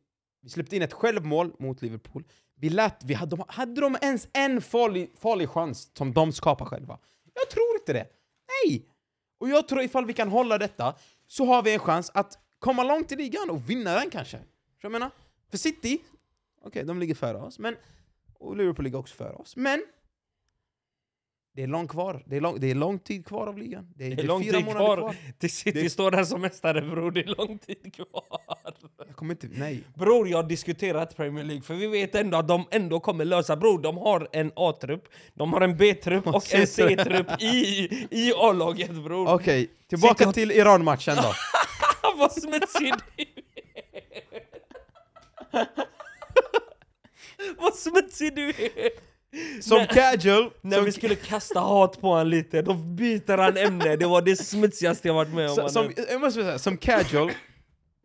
vi släppte in ett självmål mot Liverpool. Vi lät, vi hade, de, hade de ens en farlig, farlig chans som de skapar själva? Jag tror inte det. Nej! Och jag tror ifall vi kan hålla detta så har vi en chans att komma långt i ligan och vinna den kanske. Så jag menar, för City, okej de ligger före oss, men och Liverpool ligger också före oss. Men det är långt kvar. Det är lång, det är lång tid kvar av ligan. Det är, Det är lång fyra tid månader kvar. kvar. Till City Det- står där som mästare bror, det är lång tid kvar. Jag kommer inte... Nej. Bror, jag har diskuterat Premier League, för vi vet ändå att de ändå kommer lösa. Bror, de har en A-trupp, de har en B-trupp och en C-trupp i, i A-laget bror. Okej, tillbaka City- till Iran-matchen då. Vad smutsig du är! Vad smutsig du är! Som När- casual... När som, vi skulle kasta hat på honom lite, då byter han ämne. Det var det smutsigaste jag varit med om. som, som, jag måste säga, som casual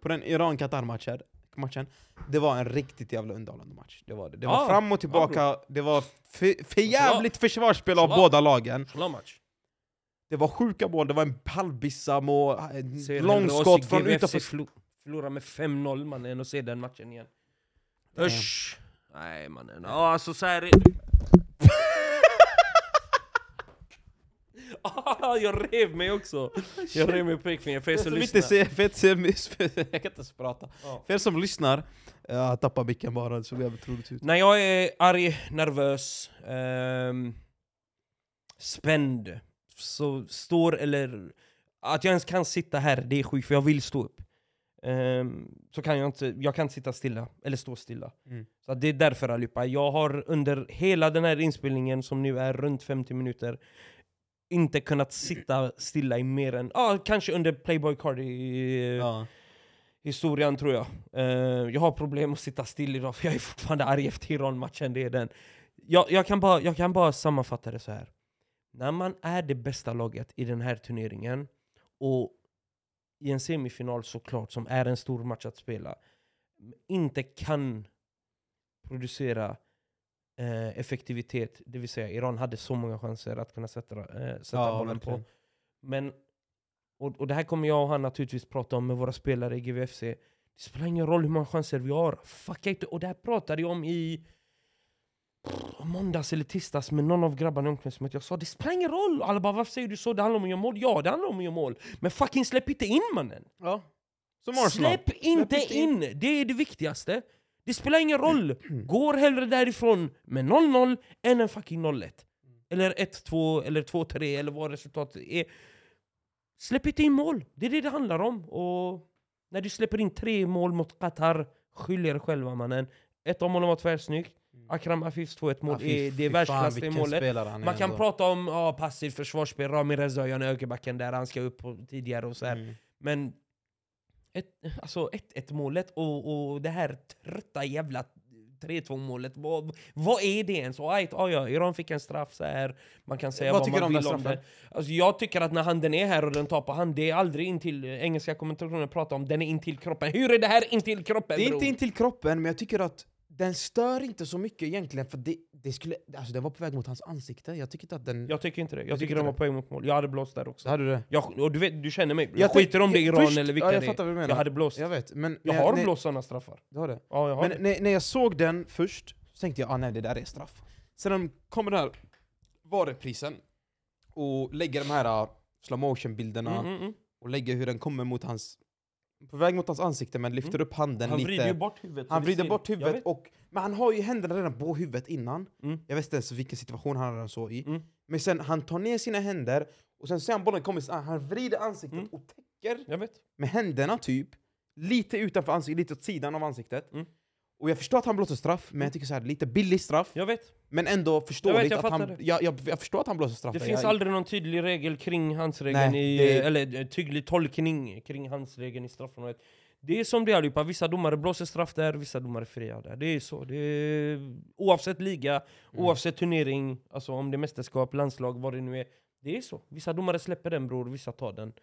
på den Iran-Qatar-matchen, matchen, det var en riktigt jävla underhållande match. Det var det. Det var Ja, fram och tillbaka, det var för, jävligt försvarsspel av båda lagen. Match. Det var sjuka mål, det var en halvbissa mål, Ser en hellre långskott från utanför... Förlo förlora med 5-0 mannen att se den matchen igen. Usch! Nej mannen, ja alltså såhär... ah, jag rev mig också! Jag rev mig på pekfingret för er som lyssnar. ser, för att se, jag kan inte ens prata. Ja. För er som lyssnar, jag tappar micken bara, såg jävligt roligt ut. När jag är arg, nervös, ehm, spänd, så står eller... Att jag ens kan sitta här, det är sjukt för jag vill stå upp. Ehm, så kan jag inte, jag kan inte sitta stilla, eller stå stilla. Mm. Så att det är därför allihopa. Jag har under hela den här inspelningen, som nu är runt 50 minuter, inte kunnat sitta stilla i mer än, ah, kanske under Playboy Cardi Ja. historien tror jag. Eh, jag har problem att sitta still idag för jag är fortfarande arg efter Iran-matchen, det är den. Jag, jag, kan bara, jag kan bara sammanfatta det så här. När man är det bästa laget i den här turneringen, och i en semifinal såklart, som är en stor match att spela, inte kan producera eh, effektivitet. Det vill säga Iran hade så många chanser att kunna sätta, eh, sätta Ja, bollen verkligen. på. Men, och, och det här kommer jag och han naturligtvis prata om med våra spelare i GVFC. Det spelar ingen roll hur många chanser vi har. Fucka inte. Och det här pratade jag om i pff, måndags eller tisdags med någon av grabbarna i omklädningsrummet. Jag sa det spelar ingen roll. Alla bara varför säger du så? Det handlar om att göra mål. Ja det handlar om att göra mål. Men fucking släpp inte in mannen. Ja. Släpp inte inte in. in! Det är det viktigaste. Det spelar ingen roll. Går hellre därifrån med 0-0 än en fucking 0-1. Eller 1-2 eller 2-3 eller vad resultatet är. Släpp inte in mål. Det är det det handlar om. Och när du släpper in tre mål mot Qatar, skyll er själva mannen. Ett av målen var tvärsnyggt. Akram Afifs 2-1 mål fy- är, det världsklass målet. Man kan ändå. prata om ja, passivt försvarsspel, Rami Reza gör en ökerbacken där, han ska upp tidigare och så här. Mm. Men ett, alltså 1-1 målet och, och det här trötta jävla 3-2 målet, vad, vad är det ens? Och, ajt, ah, ja, Iran fick en straff så här. man kan säga Vad vad, man du om vill om straffen? det. Alltså, jag tycker att när handen är här och den tar på hand, det är aldrig intill, engelska kommentatorerna pratar om den är intill kroppen. Hur är det här intill kroppen Det är bror? inte in till kroppen, men jag tycker att den stör inte så mycket egentligen, för det, det skulle, alltså den var på väg mot hans ansikte. Jag tycker inte att den... Jag tycker inte det, jag tycker den var det. på väg mot mål. Jag hade blåst där också. Så hade du det? Jag, och du, vet, du känner mig, jag, Jag skiter om det är jag- Iran först- eller vilka ja, jag det är. Jag hade blåst. Jag vet, men... Jag har när, blåst sådana straffar. Du har det? Ja, jag har det. Men när, när jag såg den först, så tänkte jag ah, nej det där är straff. Sen kommer den här varuprisen och lägger de här uh, slow motion bilderna Mm, mm, mm. och lägger hur den kommer mot hans... På väg mot hans ansikte men lyfter upp handen Han lite. vrider ju bort huvudet. han vrider bort huvudet, och, men han har ju händerna redan på huvudet innan. Mm. Jag vet inte ens vilken situation han den så i. Mm. Men sen han tar ner sina händer och sen ser han bollen kommer, så han vrider ansiktet Mm. och täcker med händerna typ, lite utanför ansiktet, lite åt sidan av ansiktet. Mm. Och jag förstår att han blåser straff, men jag tycker så här, lite billig straff. Jag vet. Men ändå förståeligt Jag vet, jag att han... Jag, jag, jag förstår att han blåser straff. Det finns jag, aldrig någon tydlig regel kring handsregeln, Nej, i, det- eller eh, tydlig tolkning kring handsregeln i straffområdet. Det är som det är allihopa, vissa domare blåser straff där, vissa domare friar där. Det är så. Det är, oavsett liga, Mm. oavsett turnering, alltså om det är mästerskap, landslag, vad det nu är. Det är så. Vissa domare släpper den bror, vissa tar den.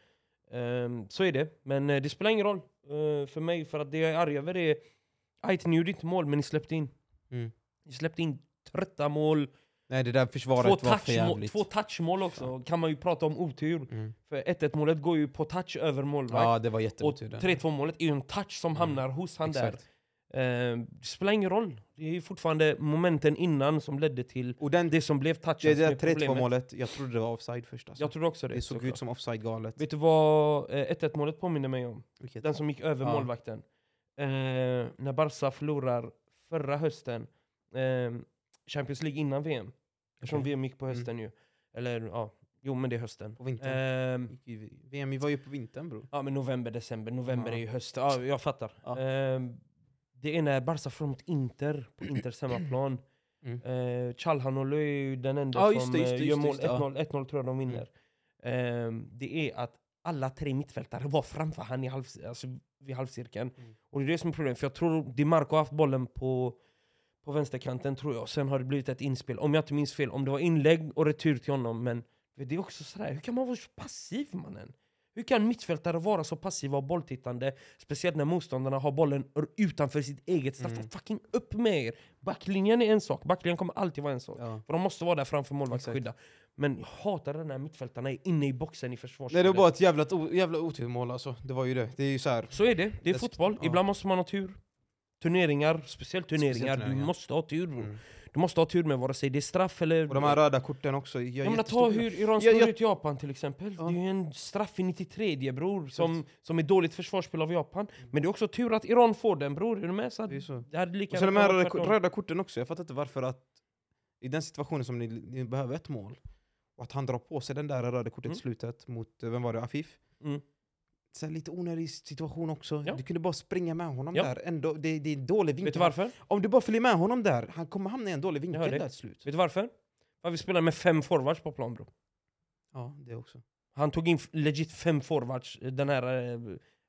Ehm, så är det. Men eh, det spelar ingen roll eh, för mig, för att det jag är arg över är... Ni gjorde inte mål, men ni släppte in. Mm. Ni släppte in trötta mål, Nej det där två, försvaret var för jävligt. två touchmål också, kan man ju prata om otur. Mm. För 1-1 målet går ju på touch över målvakt. Ja det var och jätteotur. där. 3-2 målet är ju en touch som hamnar hos han där. Exakt. Eh, det spelar ingen roll. Det är fortfarande momenten innan som ledde till Och den, det som blev touchen det är där 3-2 problemet. målet, jag trodde det var offside först alltså. Jag trodde också det. Det såg ut som offside galet. Vet du vad eh, 1-1 målet påminner mig om? Vilket? Den som gick över Ja. målvakten. Eh, när Barca förlorar förra hösten, eh, Champions League innan VM. Eftersom Okej. VM gick på Mm. hösten ju. Eller ja, jo men det är hösten. På vintern. Eh, ju- VM var ju på vintern bror. ja men november, december. November Ja. är ju höst. Ja, jag fattar. Ja. Eh, det är när Barca får mot Inter på Inters hemmaplan. Mm. Eh, Chalhanoglu är ju den enda Ja, som det, just det, eh, gör det, mål. det, ja. 1-0 1-0 tror jag de vinner. Eh, det är att alla tre mittfältare var framför han i halv, alltså vid halvcirkeln. Mm. Och det är det som är problemet, för jag tror Di Marco har haft bollen på, på vänsterkanten tror jag. Sen har det blivit ett inspel, om jag inte minns fel. Om det var inlägg och retur till honom. Men det är också sådär, hur kan man vara så passiv mannen? Hur kan mittfältare vara så passiva och bolltittande? Speciellt när motståndarna har bollen utanför sitt eget straff. Mm. Fucking upp med er! Backlinjen är en sak, backlinjen kommer alltid vara en sak. Ja. För de måste vara där framför målvakt och skydda. Men jag hatar den här mittfältarna är inne i boxen i Nej försvarsspelet. det var bara ett jävla, jävla oturmål alltså. Det var ju det. Det är ju så här. Så är det, det är fotboll. ja. Ibland måste man ha tur. Turneringar, speciellt turneringar, Speciellt du turneringar. måste ha tur. Mm. Du måste ha tur med vare sig det är straff eller... Och de här röda korten också. Jag, jag menar, ta hur Iran slår Jag- jag- ut Japan till exempel. Ja. Det är en straff i 93 bror, som, som är dåligt försvarsspel av Japan. Men det är också tur att Iran får den bror, är du med? Så Det är så. det hade lika Och sen de här röda, röda korten också, jag fattar inte varför att i den situationen som ni, ni behöver ett mål, och att han drar på sig den där röda kortet Mm. i slutet mot, eh, vem var det, Afif? Mm. Så lite onödig situation också. Ja. Du kunde bara springa med honom Ja. där. Ändå, det, det är en dålig vinkel. Vet du varför? Om du bara följer med honom där, han kommer hamna i en dålig vinkel där till slut. Vet du varför? För vi spelar med fem forwards på plan bror. Ja, det också. Han tog in legit fem forwards eh, den här eh,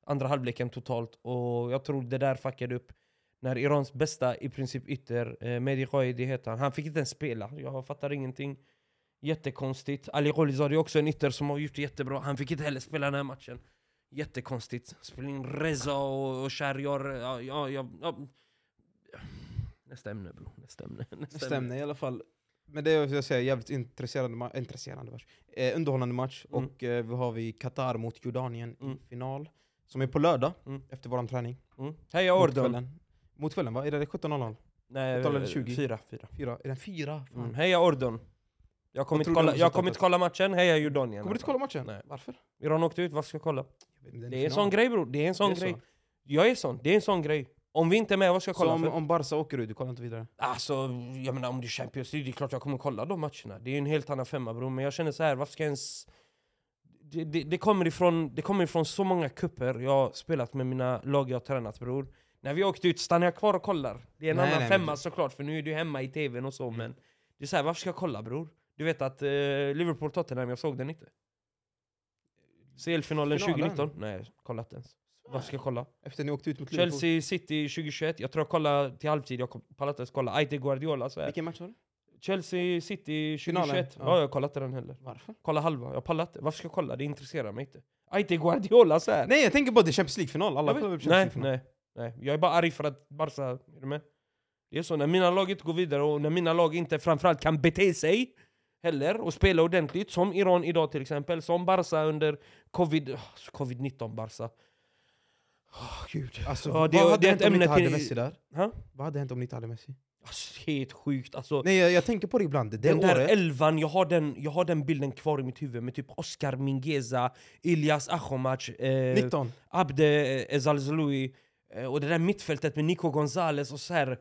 andra halvleken totalt. Och jag tror det där fuckade upp när Irans bästa i princip ytter, eh, Mehdi Qaidi heter han, han fick inte ens spela. Jag fattar ingenting. Jättekonstigt. Ali Gholizad är också en ytter som har gjort det jättebra. Han fick inte heller spela den här matchen. Jättekonstigt. Spela in Reza och, och Shahryar. Ja, ja, ja, ja. Nästa ämne bro, nästa ämne. Nästa Nästa ämne i alla fall. Men det är jag säga, jävligt intresserande, ma- intresserande match. Eh, underhållande match. Mm. Och eh, vi har vi Qatar mot Jordanien Mm. i final. Som är på lördag, Mm. efter våran träning. Mm. Heja Ordon! Mot kvällen va? Är det 17.00? Nej, 17 eller 20? fyra, fyra. Fyra? Är den fyra? Fan. Mm. Heja Ordon! Jag kommer inte kolla, jag resultatet? inte kolla matchen, heja Jordanien. Kommer du inte kolla matchen? Nej. Varför? Iran åkte ut, varför ska jag kolla? Det är en sån grej bror, det är en sån är så. grej. Jag är sån, det är en sån grej. Om vi inte är med, vad ska jag Så kolla om, för? om Barca åker ut, du kollar inte vidare? Alltså, jag menar om det är Champions League, det är klart jag kommer kolla de matcherna. Det är en helt annan femma bror, men jag känner så här, varför ska jag ens... Det, det, det, kommer ifrån, det kommer ifrån så många kupper jag har spelat med mina lag jag har tränat bror. När vi åkte ut, stannar jag kvar och kollar? Det är en Nej, annan nej, femma men- såklart, för nu är du hemma i tvn och så, men... Det är så här, varför ska jag kolla bror? Du vet att eh, Liverpool-Tottenham, jag såg den inte. CL-finalen Finalen? 2019? Nej, kollat ens. Varför ska jag kolla? Efter ni åkte ut mot Liverpool? Chelsea City 2021, jag tror jag kollade till halvtid, jag kom- pallar inte ens kolla. Aite Guardiola så här. Vilken match var det? Chelsea City 2021, Finalen? ja. Ja. jag kollar inte den heller. Varför? Kolla halva, jag pallar inte. Varför ska jag kolla? Det intresserar mig inte. Aite Guardiola så här. Nej jag tänker bara det är Champions League-final, alla Jag kollar vet- Champions nej, League-final. nej, nej. Jag är bara arg för att Barca, är du med? Det är så, när mina lag inte går vidare och när mina lag inte framförallt kan bete sig heller och spela ordentligt, som Iran idag till exempel, som Barca under covid, ah, covid-19 Barca. Oh, gud. Alltså, Ja, vad det- hade det hänt om ni inte hade till- Messi där? Ha? Vad hade hänt om ni inte hade Messi? Alltså, helt sjukt. Alltså, Nej jag, jag tänker på det ibland, det den där året... elvan, jag har, den, jag har den bilden kvar i mitt huvud med typ Oscar Mingueza, Ilyas Ahomac, eh, 19. Abde eh, Ezalzaloui eh, och det där mittfältet med Nico Gonzales och så här,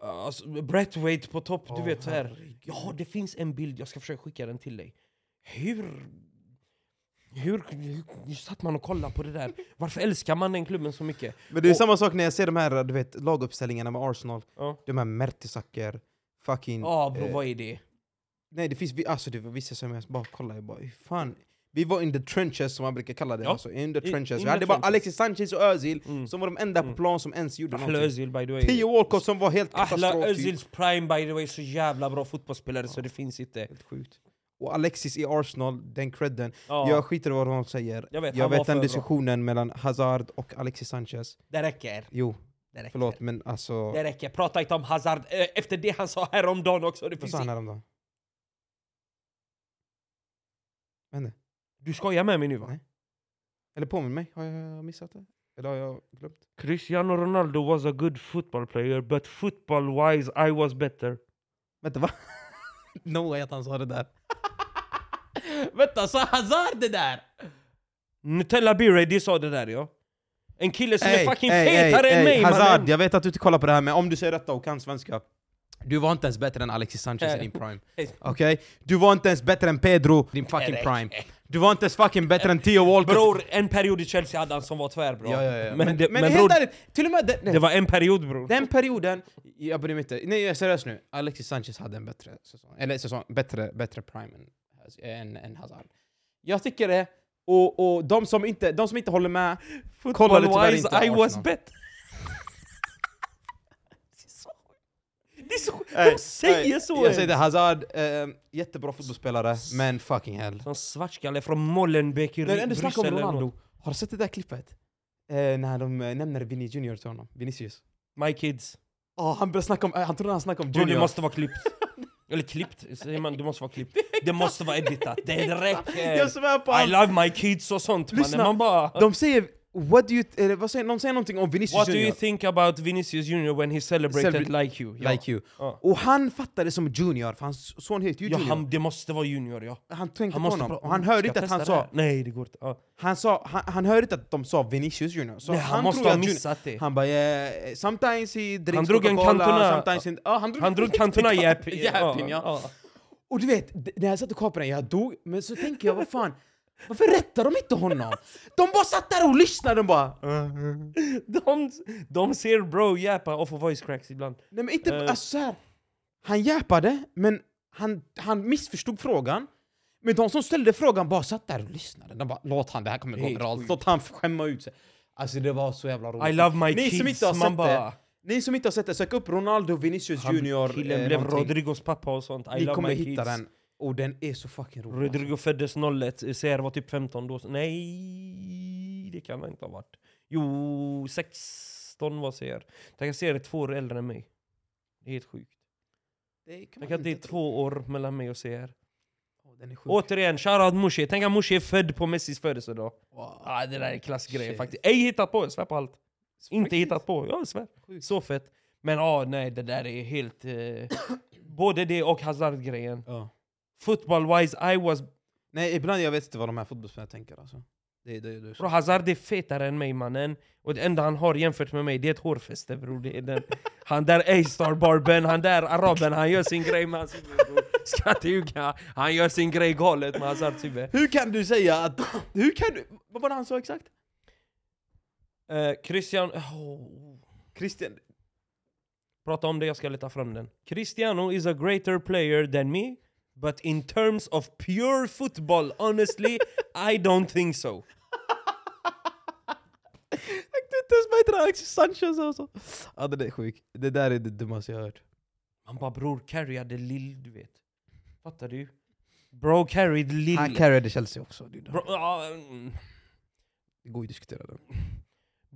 alltså, Braithwaite på topp, du vet så här. Ja, det finns en bild, jag ska försöka skicka den till dig. Hur... Hur, hur satt man och kollade på det där? Varför älskar man den klubben så mycket? Men det är Och- samma sak när jag ser de här du vet, laguppställningarna med Arsenal. Ja, De här Mertesacker, fucking... ah, bro, eh, vad är det? Nej det finns vi- alltså, det var vissa som jag bara kollar, jag bara hur fan... Vi var in the trenches som man brukar kalla det, Ja. alltså, in the In- trenches. in vi the hade bara trenches. Alexis Sanchez och Özil Mm. som var de enda på Mm. plan som ens gjorde Ahla någonting. Özil by the way. Theo Walcott som var helt katastrof typ. Özils prime by the way, så jävla bra fotbollsspelare så det finns inte. Helt sjukt. Och Alexis i Arsenal, den credden. Ja, Jag skiter i vad de säger. jag vet, Jag vet den för bra. diskussionen mellan Hazard och Alexis Sanchez. Det räcker. Jo, Det räcker. förlåt men alltså... Det räcker. Prata inte om Hazard eh, efter det han sa häromdagen också. Det Vad sa han häromdagen? Inte. Du skojar med mig nu va? Nej. Eller påminn mig, har jag missat det? Eller har jag glömt? Cristiano Ronaldo was a good football player but football wise I was better. Vänta va? no way att han sa det där. Vänta, sa Hazard det där? Nutella B-Ready sa det där ja. En kille som Ey, är fucking ey, fetare ey, än mig Hazard, mannen! jag vet att du inte kollar på det här men om du säger detta och kan svenska. Du var inte ens bättre än Alexis Sanchez i din prime. Okej? Du var inte ens bättre än Pedro, din fucking prime. Du var inte ens fucking bättre än Theo Walcott. Bror, en period i Chelsea hade han som var tvärbra. Ja, ja, ja. Men, det, men, helt bror, ärligt, till och med den, det var en period bror. den perioden, jag bryr mig inte. Nej jag är seriös nu, Alexis Sanchez hade en bättre säsong. Eller säsong, bättre, bättre prime än, än, än Hazard. Jag tycker det, och, och de, som inte, de som inte håller med, kollade tyvärr inte I was Arsenal. better. Det är så sjukt. De säger ey, så! Jag säger det. Hazard, eh, jättebra fotbollsspelare, men fucking hell. Som svartskalle från Molenbeek i ändå om Bryssel eller Ronaldo, har du sett det där klippet? Eh, när de eh, nämner Vinny Junior till honom, Vinicius. My kids. Oh, han började snacka om, eh, han trodde han snackade om Bror det Junior. måste vara klippt. Eller klippt, säger man, det måste vara klippt. Det måste vara editat, det Jag räcker! svär på I love my kids och sånt Lyssna. man bara... De säger, what do you, eller, vad säger, de säger någonting om Vinicius What do Junior. you think about Vinicius Junior when he celebrated Celebra- like you? Ja. Like you. Ja. Och han fattade som Junior, för hans son heter ju Ja, Junior. han, det måste vara Junior ja. han tänkte Han på måste honom, pra- och han Ska hörde jag inte att han testa det här? sa, Nej det går inte. Ja. han, sa han, han hörde inte att de sa Vinicius Junior. Så Nej, han, måste tror ha att Junior- missat det. Han bara yeah, sometimes he drinks Han drog en Coca-Cola, Cantona. sometimes he, ja, han drog, Han drog Cantona Japp. Jappin, ja. Och du vet, d- när jag satt och på den, jag dog, men så tänker jag vad fan, varför rättar de inte honom? De bara satt där och lyssnade, de bara... De, de ser bro jappa och får voice cracks ibland. Nej men inte, Eh. alltså så här, Han jäpade, men han, han missförstod frågan. Men de som ställde frågan bara satt där och lyssnade. De bara låt han, det här kommer gå viralt. Låt han skämma ut sig. Alltså det var så jävla roligt. I love my Ni kids. som inte har sett bara... det, Ni som inte har sett det, sök upp Ronaldo Vinicius Han, Junior. killen eh, blev någonting. Rodrigos pappa och sånt. I Ni love kommer my hitta kids. den. Och den är så fucking rolig. Rodrigo föddes 01, CR var typ 15 då. Nej, det kan han inte ha varit. Jo, 16 var CR. Tänk att CR är två år äldre än mig. Helt sjukt. Det kan Tänk att det är inte tro. två år mellan mig och CR. Den är sjuk. Återigen, shoutout Mushi. Tänk att Mushi är född på Messis födelsedag. Wow. Ah, det där är klassgrejer faktiskt. Ej hittat på, jag svär på allt. Inte Faktiskt. hittat på, jag svär. Sjukt. Så fett. Men ah, nej, det där är helt... Eh, både det och Hazard-grejen. Ja. Football-wise, I was... Nej, ibland jag vet inte vad de här fotbollsspelarna tänker alltså. Det, det, det. Bro, Hazard är fetare än mig mannen. Och det enda han har jämfört med mig, det är ett hårfäste bror. Det är den. Han där A-star-barben, han där araben, han gör sin grej med hans huvud. Ska inte ljuga. Han gör sin grej galet med Hazards huvud. Hur kan du säga att... Hur kan du... Vad var det han sa exakt? Eh, Christian... Oh. Christian... Prata om det, jag ska leta fram den. Cristiano is a greater player than me, but in terms of pure football, honestly, I don't think so. Jag kan inte ens han? Alexis Sanchez alltså. Ja det är sjukt. Det där är det dummaste jag har hört. Man bara bror, carryade Lill, du vet. Fattar du? Bro carried Lill. Han carryade Chelsea också. Det, är. Bro, mm. det går ju att diskutera det.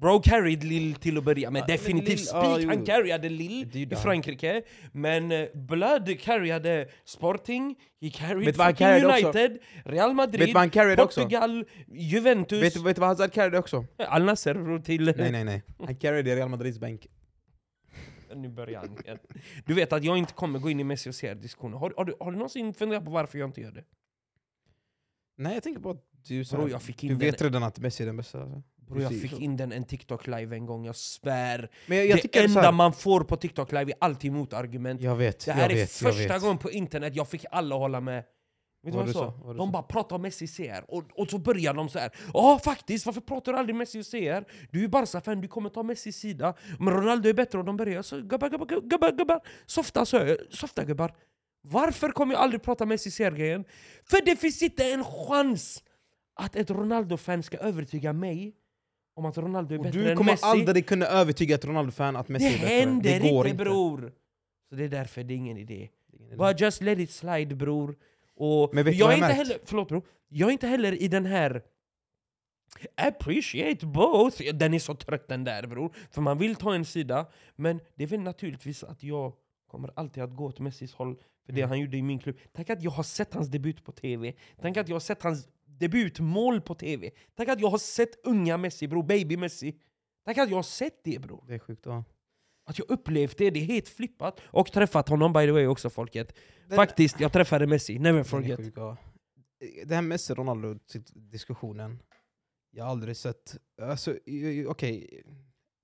Bro carried Lill till att börja med, men definitivt ja, jo. han carryade Lill i. Frankrike. Men eh, Blood carryade Sporting, he carried Vet du fucking carryade också? United, Real Vet du Madrid, han carryade också? Portugal, Juventus, Vet du vet du vad Hazard carryade också? Al Nassr bror till... Nej nej nej. Han carryade Real Madrids bänk. Nu börjar han igen. Du vet att jag inte kommer gå in i Messi och CR-diskussioner. Har, har, du, har du någonsin funderat på varför jag inte gör det? Nej jag tänker på att du, Bro, jag fick du in vet den, redan att Messi är den bästa. Alltså. Bro, jag fick in den en TikTok-live en gång, jag svär. Men jag, jag det enda här, man får på TikTok-live är alltid motargument. Jag vet, Det här är vet, första gången på internet jag fick alla hålla med. Vet du vad Vad jag sa? Vad De bara pratar om Messi CR, och, och så börjar de så här. Ja faktiskt, varför pratar du aldrig Messi CR? Du är Barca-fan, du kommer ta Messis sida. Men Ronaldo är bättre och de börjar så gubbar, gubbar, gubbar, gubbar. Softa, så, softa gubbar. Varför kommer jag aldrig prata Messi CR-grejen? För det finns inte en chans att ett Ronaldo-fan ska övertyga mig om att Ronaldo är Och bättre du än kommer Messi. aldrig kunna övertyga ett Ronaldo-fan att Messi det är bättre. händer det går inte bror! Så det är därför det är ingen idé. inte. Bara just let it slide bror. Och Men vet du jag vad är jag inte heller, förlåt bror, jag är inte heller i den här appreciate both. Den är så trött den där bror. För man vill ta en sida, men det är väl naturligtvis att jag kommer alltid att gå åt Messis håll för det Mm. han gjorde i min klubb. Tänk att jag har sett hans debut på tv. Tänk att jag har sett hans debutmål på tv. Tänk att jag har sett unga Messi bror, baby Messi. Tänk att jag har sett det bror. Det är sjukt. Ja. Att jag upplevt det, det är helt flippat. Och träffat honom by the way också folket. Den- Faktiskt, jag träffade Messi, never forget. sjuk, ja. Det här Messi-Ronaldo-diskussionen. Jag har aldrig sett... Alltså, okej,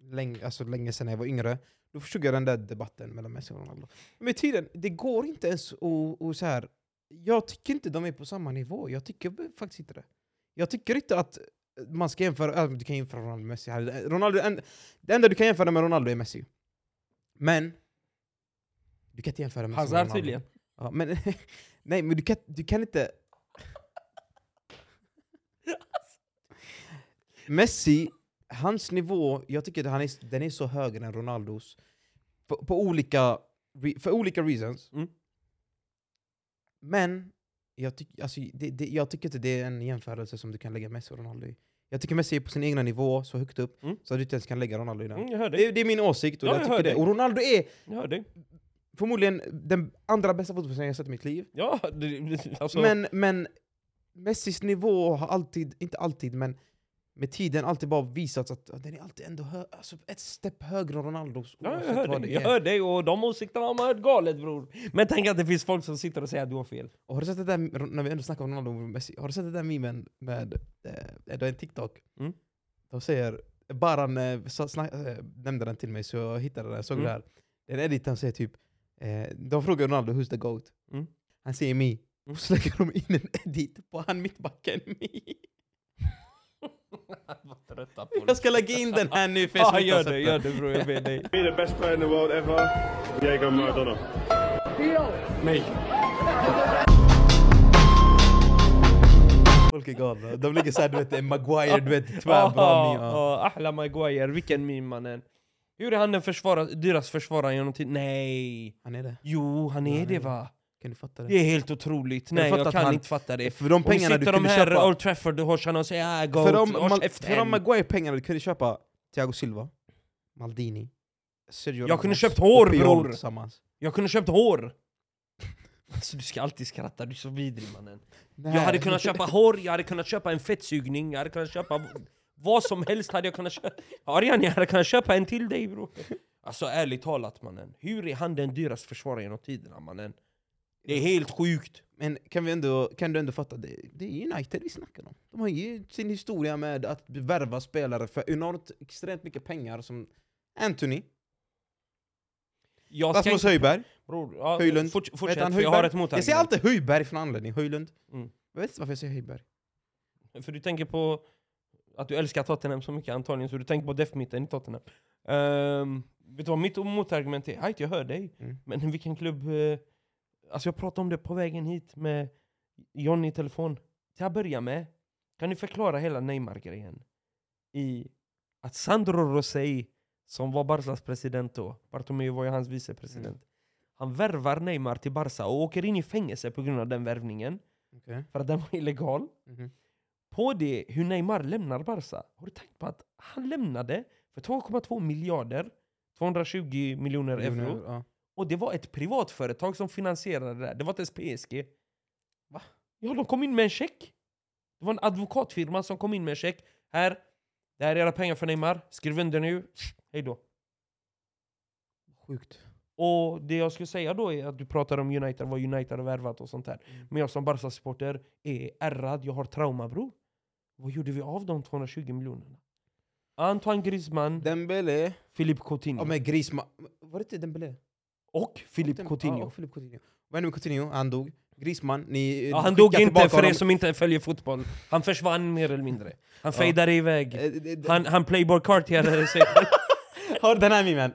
länge, alltså, länge sedan jag var yngre, då förstod jag den där debatten mellan Messi och Ronaldo. Men tiden, det går inte ens att... att så här, jag tycker inte de är på samma nivå. Jag tycker faktiskt inte det. Jag tycker inte att man ska jämföra... äh, Du kan jämföra Ronaldo och Messi. här. Ronaldo, en, det enda du kan jämföra med Ronaldo är Messi. Men... Du kan inte jämföra Messi med Hazard Ronaldo. tydligen. Ja, men, nej, men du kan, du kan inte... Messi, hans nivå, jag tycker att han är, den är så högre än Ronaldos. På, på olika, för olika reasons. Mm. Men jag, tyck, alltså, det, det, jag tycker inte det är en jämförelse som du kan lägga Messi och Ronaldo i. Jag tycker Messi är på sin egna nivå, så högt upp, Mm. så att du inte ens kan lägga Ronaldo i den. Mm, Det, det är min åsikt, och Ja, jag jag tycker det. Och Ronaldo är förmodligen den andra bästa fotbollsspelaren jag sett i mitt liv. Ja, alltså, Men, men Messis nivå har alltid, inte alltid, men med tiden alltid bara visat att den är alltid ändå hö, alltså ett stepp högre än Ronaldos. ja, jag hör dig. det Jag hör dig och de åsikterna har man hört galet bror. Men tänk att det finns folk som sitter och säger att du har fel. Och har du sett det där, när vi ändå snackar om Ronaldo och Messi, har du sett det där memen med, eh, det är en TikTok? Mm. De säger, Baran eh, snack, eh, nämnde den till mig så jag hittade den, såg Mm. det här. Den editen säger typ, eh, de frågar Ronaldo who's the GOAT? Mm. Han säger me. Och så lägger de in en edit på han mittbacken me. Jag ska lägga in den här nu för som Ja, inte har gör det, gör det bror. Jag ber dig. Be the best player in the world ever, Diego Maradona. Me. Folk är galna. De ligger såhär, du vet, en Maguire, du vet, tvärbra. Ja, Ahla Maguire, vilken meme mannen. Hur är han den försvara, deras försvarare genom tiden? Nej! Han är det. Jo, han är Nej. det va? Kan du fatta det? Det är helt otroligt. du Nej, jag kan han- inte fatta det. För de Och pengarna du sitter de här köpa... Old Trafford-horsarna och säger ah, go, För de, käften. för de Maguire-pengarna du kunde köpa Thiago Silva, Maldini, Sergio Jag kunde köpt hår, och bror. Jag kunde köpt hår! Alltså, du ska alltid skratta, du är så vidrig mannen. Jag hade kunnat köpa hår, jag hade kunnat köpa en fettsugning, jag hade kunnat köpa vad som helst hade jag kunnat köpa. Arian, jag hade kunnat köpa en till dig bro. Alltså ärligt talat mannen, hur är han den dyraste försvararen genom tiderna mannen? Det är helt sjukt. Men kan, vi ändå, kan du ändå fatta, det, det är United vi snackar om. De har ju sin historia med att värva spelare för enormt extremt mycket pengar som Anthony, Jag Rasmus inte, Höjberg, bror, ja, Höjlund. Forts, Vet fortsätt, han för jag har ett motargument. Jag säger alltid Höjberg från anledning, Höjlund. Mm. Jag vet inte varför jag säger Höjberg. För du tänker på att du älskar Tottenham så mycket antagligen, så du tänker på defmitten i Tottenham. Um, vet du vad mitt motargument är? Ajt, jag hör dig. Mm. Men vilken klubb... eh, alltså jag pratade om det på vägen hit med Johnny i telefon. Till att börja med, kan du förklara hela Neymar-grejen? I att Sandro Rosell, som var Barcas president då, Bartomeu var ju hans vicepresident. Han värvar Neymar till Barca och åker in i fängelse på grund av den värvningen. Okej. För att den var illegal. Mhm. På det hur Neymar lämnar Barca, har du tänkt på att han lämnade för 2,2 miljarder, 220 miljoner euro. Ja. Och det var ett privatföretag som finansierade det där. Det var inte ens PSG. Va? Ja, de kom in med en check. Det var en advokatfirma som kom in med en check. Här, det här är era pengar för Neymar. Skriv under nu. Hej då. Sjukt. Och det jag skulle säga då är att du pratar om United, vad United har värvat och sånt där. Mm. Men jag som Barca-supporter är ärrad, jag har trauma bro. Vad gjorde vi av de 220 miljonerna? Antoine Griezmann, Dembele, Philippe Coutinho. ja men Griezmann, var det inte Dembele? Och Dem- Coutinho. Ja, och Philippe Coutinho. Vad hände med Coutinho? Han dog. Griezmann, ni Ja, han dog inte för er som inte följer fotboll. Han försvann mer eller mindre. Han Ja. fejdade iväg. Eh, Han, han playboy cartierade sig. Hör den här memen?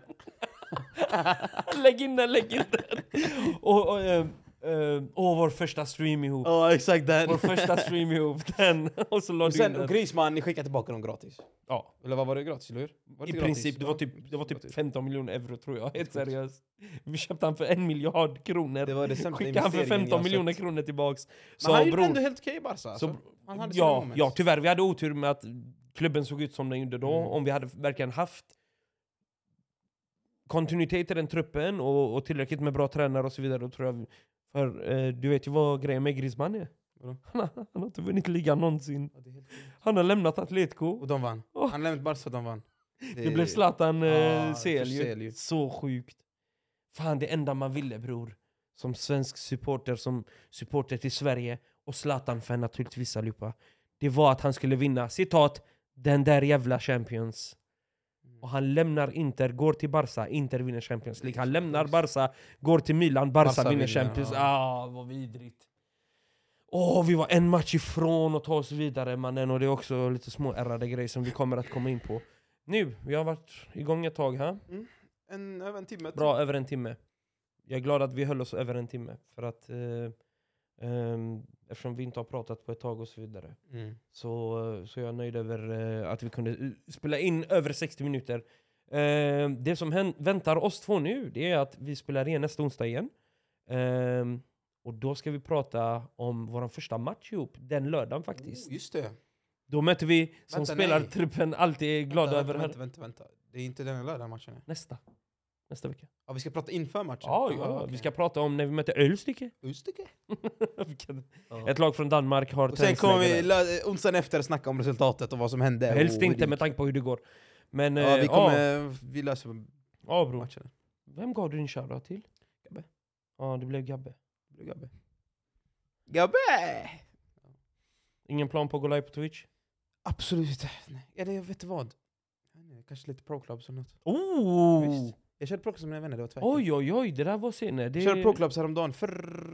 lägg in den, lägg in den! Och, och, eh, åh, vår första stream ihop. Ja exakt den. Vår första stream ihop, den. Och så la Och du in den. Griezmann, ni skickar tillbaka dem gratis. Ja. Eller vad var det gratis, eller hur? Var I gratis? princip, det var typ, det var typ Gratis. 15 miljoner euro tror jag, helt seriöst. Vi köpte han för en miljard kronor. Det var det Skickade han för investeringen 15 jag miljoner kronor tillbaks. Men han gjorde bror, ändå helt okej i Barca. så, Så han hade ja, moments. ja, tyvärr, vi hade otur med att klubben såg ut som den gjorde då. Mm. Om vi hade verkligen haft kontinuitet i den truppen och, och tillräckligt med bra tränare och så vidare, då tror jag... För eh, du vet ju vad grejen med Griezmann är? Vadå? Han har, han har inte vunnit ligan någonsin. Ja, det är helt sjukt. Han har lämnat Atletico. Och de vann. Åh. Han lämnade Barca och de vann. Det blev Zlatan Ja, eh, för CL CL ju. ju. Så sjukt. Fan, det enda man ville bror. Som svensk supporter, som supporter till Sverige och Zlatan-fan naturligtvis allihopa. Det var att han skulle vinna, citat, den där jävla Champions. Och han lämnar Inter, går till Barca, Inter vinner Champions League. Han lämnar Barca, går till Milan, Barca, Barca vinner Champions ja. Ah, vad vidrigt. Åh, vi var en match ifrån att ta oss vidare mannen, och det är också lite små ärrade grejer som vi kommer att komma in på. Nu, vi har varit igång ett tag här. En, över en timme. Bra, över en timme. Jag är glad att vi höll oss över en timme. För att, eh, ehm, eftersom vi inte har pratat på ett tag och så vidare. Mm. Så, så jag är nöjd över eh, att vi kunde spela in över 60 minuter. Eh, det som väntar oss två nu, det är att vi spelar igen nästa onsdag igen. Ehm, och då ska vi prata om vår första match ihop, den lördagen faktiskt. Oh, just det. Då möter vi, som Vänta, spelar nej. truppen, alltid är glada vänta, över vänta, vänta, vänta. Det är inte den lördag matchen är. nästa. Nästa vecka. Ja, vi ska prata inför matchen. Ja, ja, Ah, okej. vi ska prata om när vi möter Ölstycke. Ja. Ett lag från Danmark har Och sen kommer vi lö- onsdagen efter snacka om resultatet och vad som hände. Helst och inte med tanke på hur det går. Men. Ja, eh, vi ja, kommer... Vi löser ja bror. matchen. Vem gav du din shoutout till? Gabbe. Ja, det blev Gabbe. Det blir Gabbe. Gabbe! Ingen plan på att gå live på Twitch? Absolut inte. Eller jag vet du vad? Inte, Kanske lite pro-clubs eller något. Oh! Visst. Jag körde pro-clubs med mina vänner, det var tvärtom. Oj, oj, oj, det där var senare. Det... Jag körde pro-clubs häromdagen. För...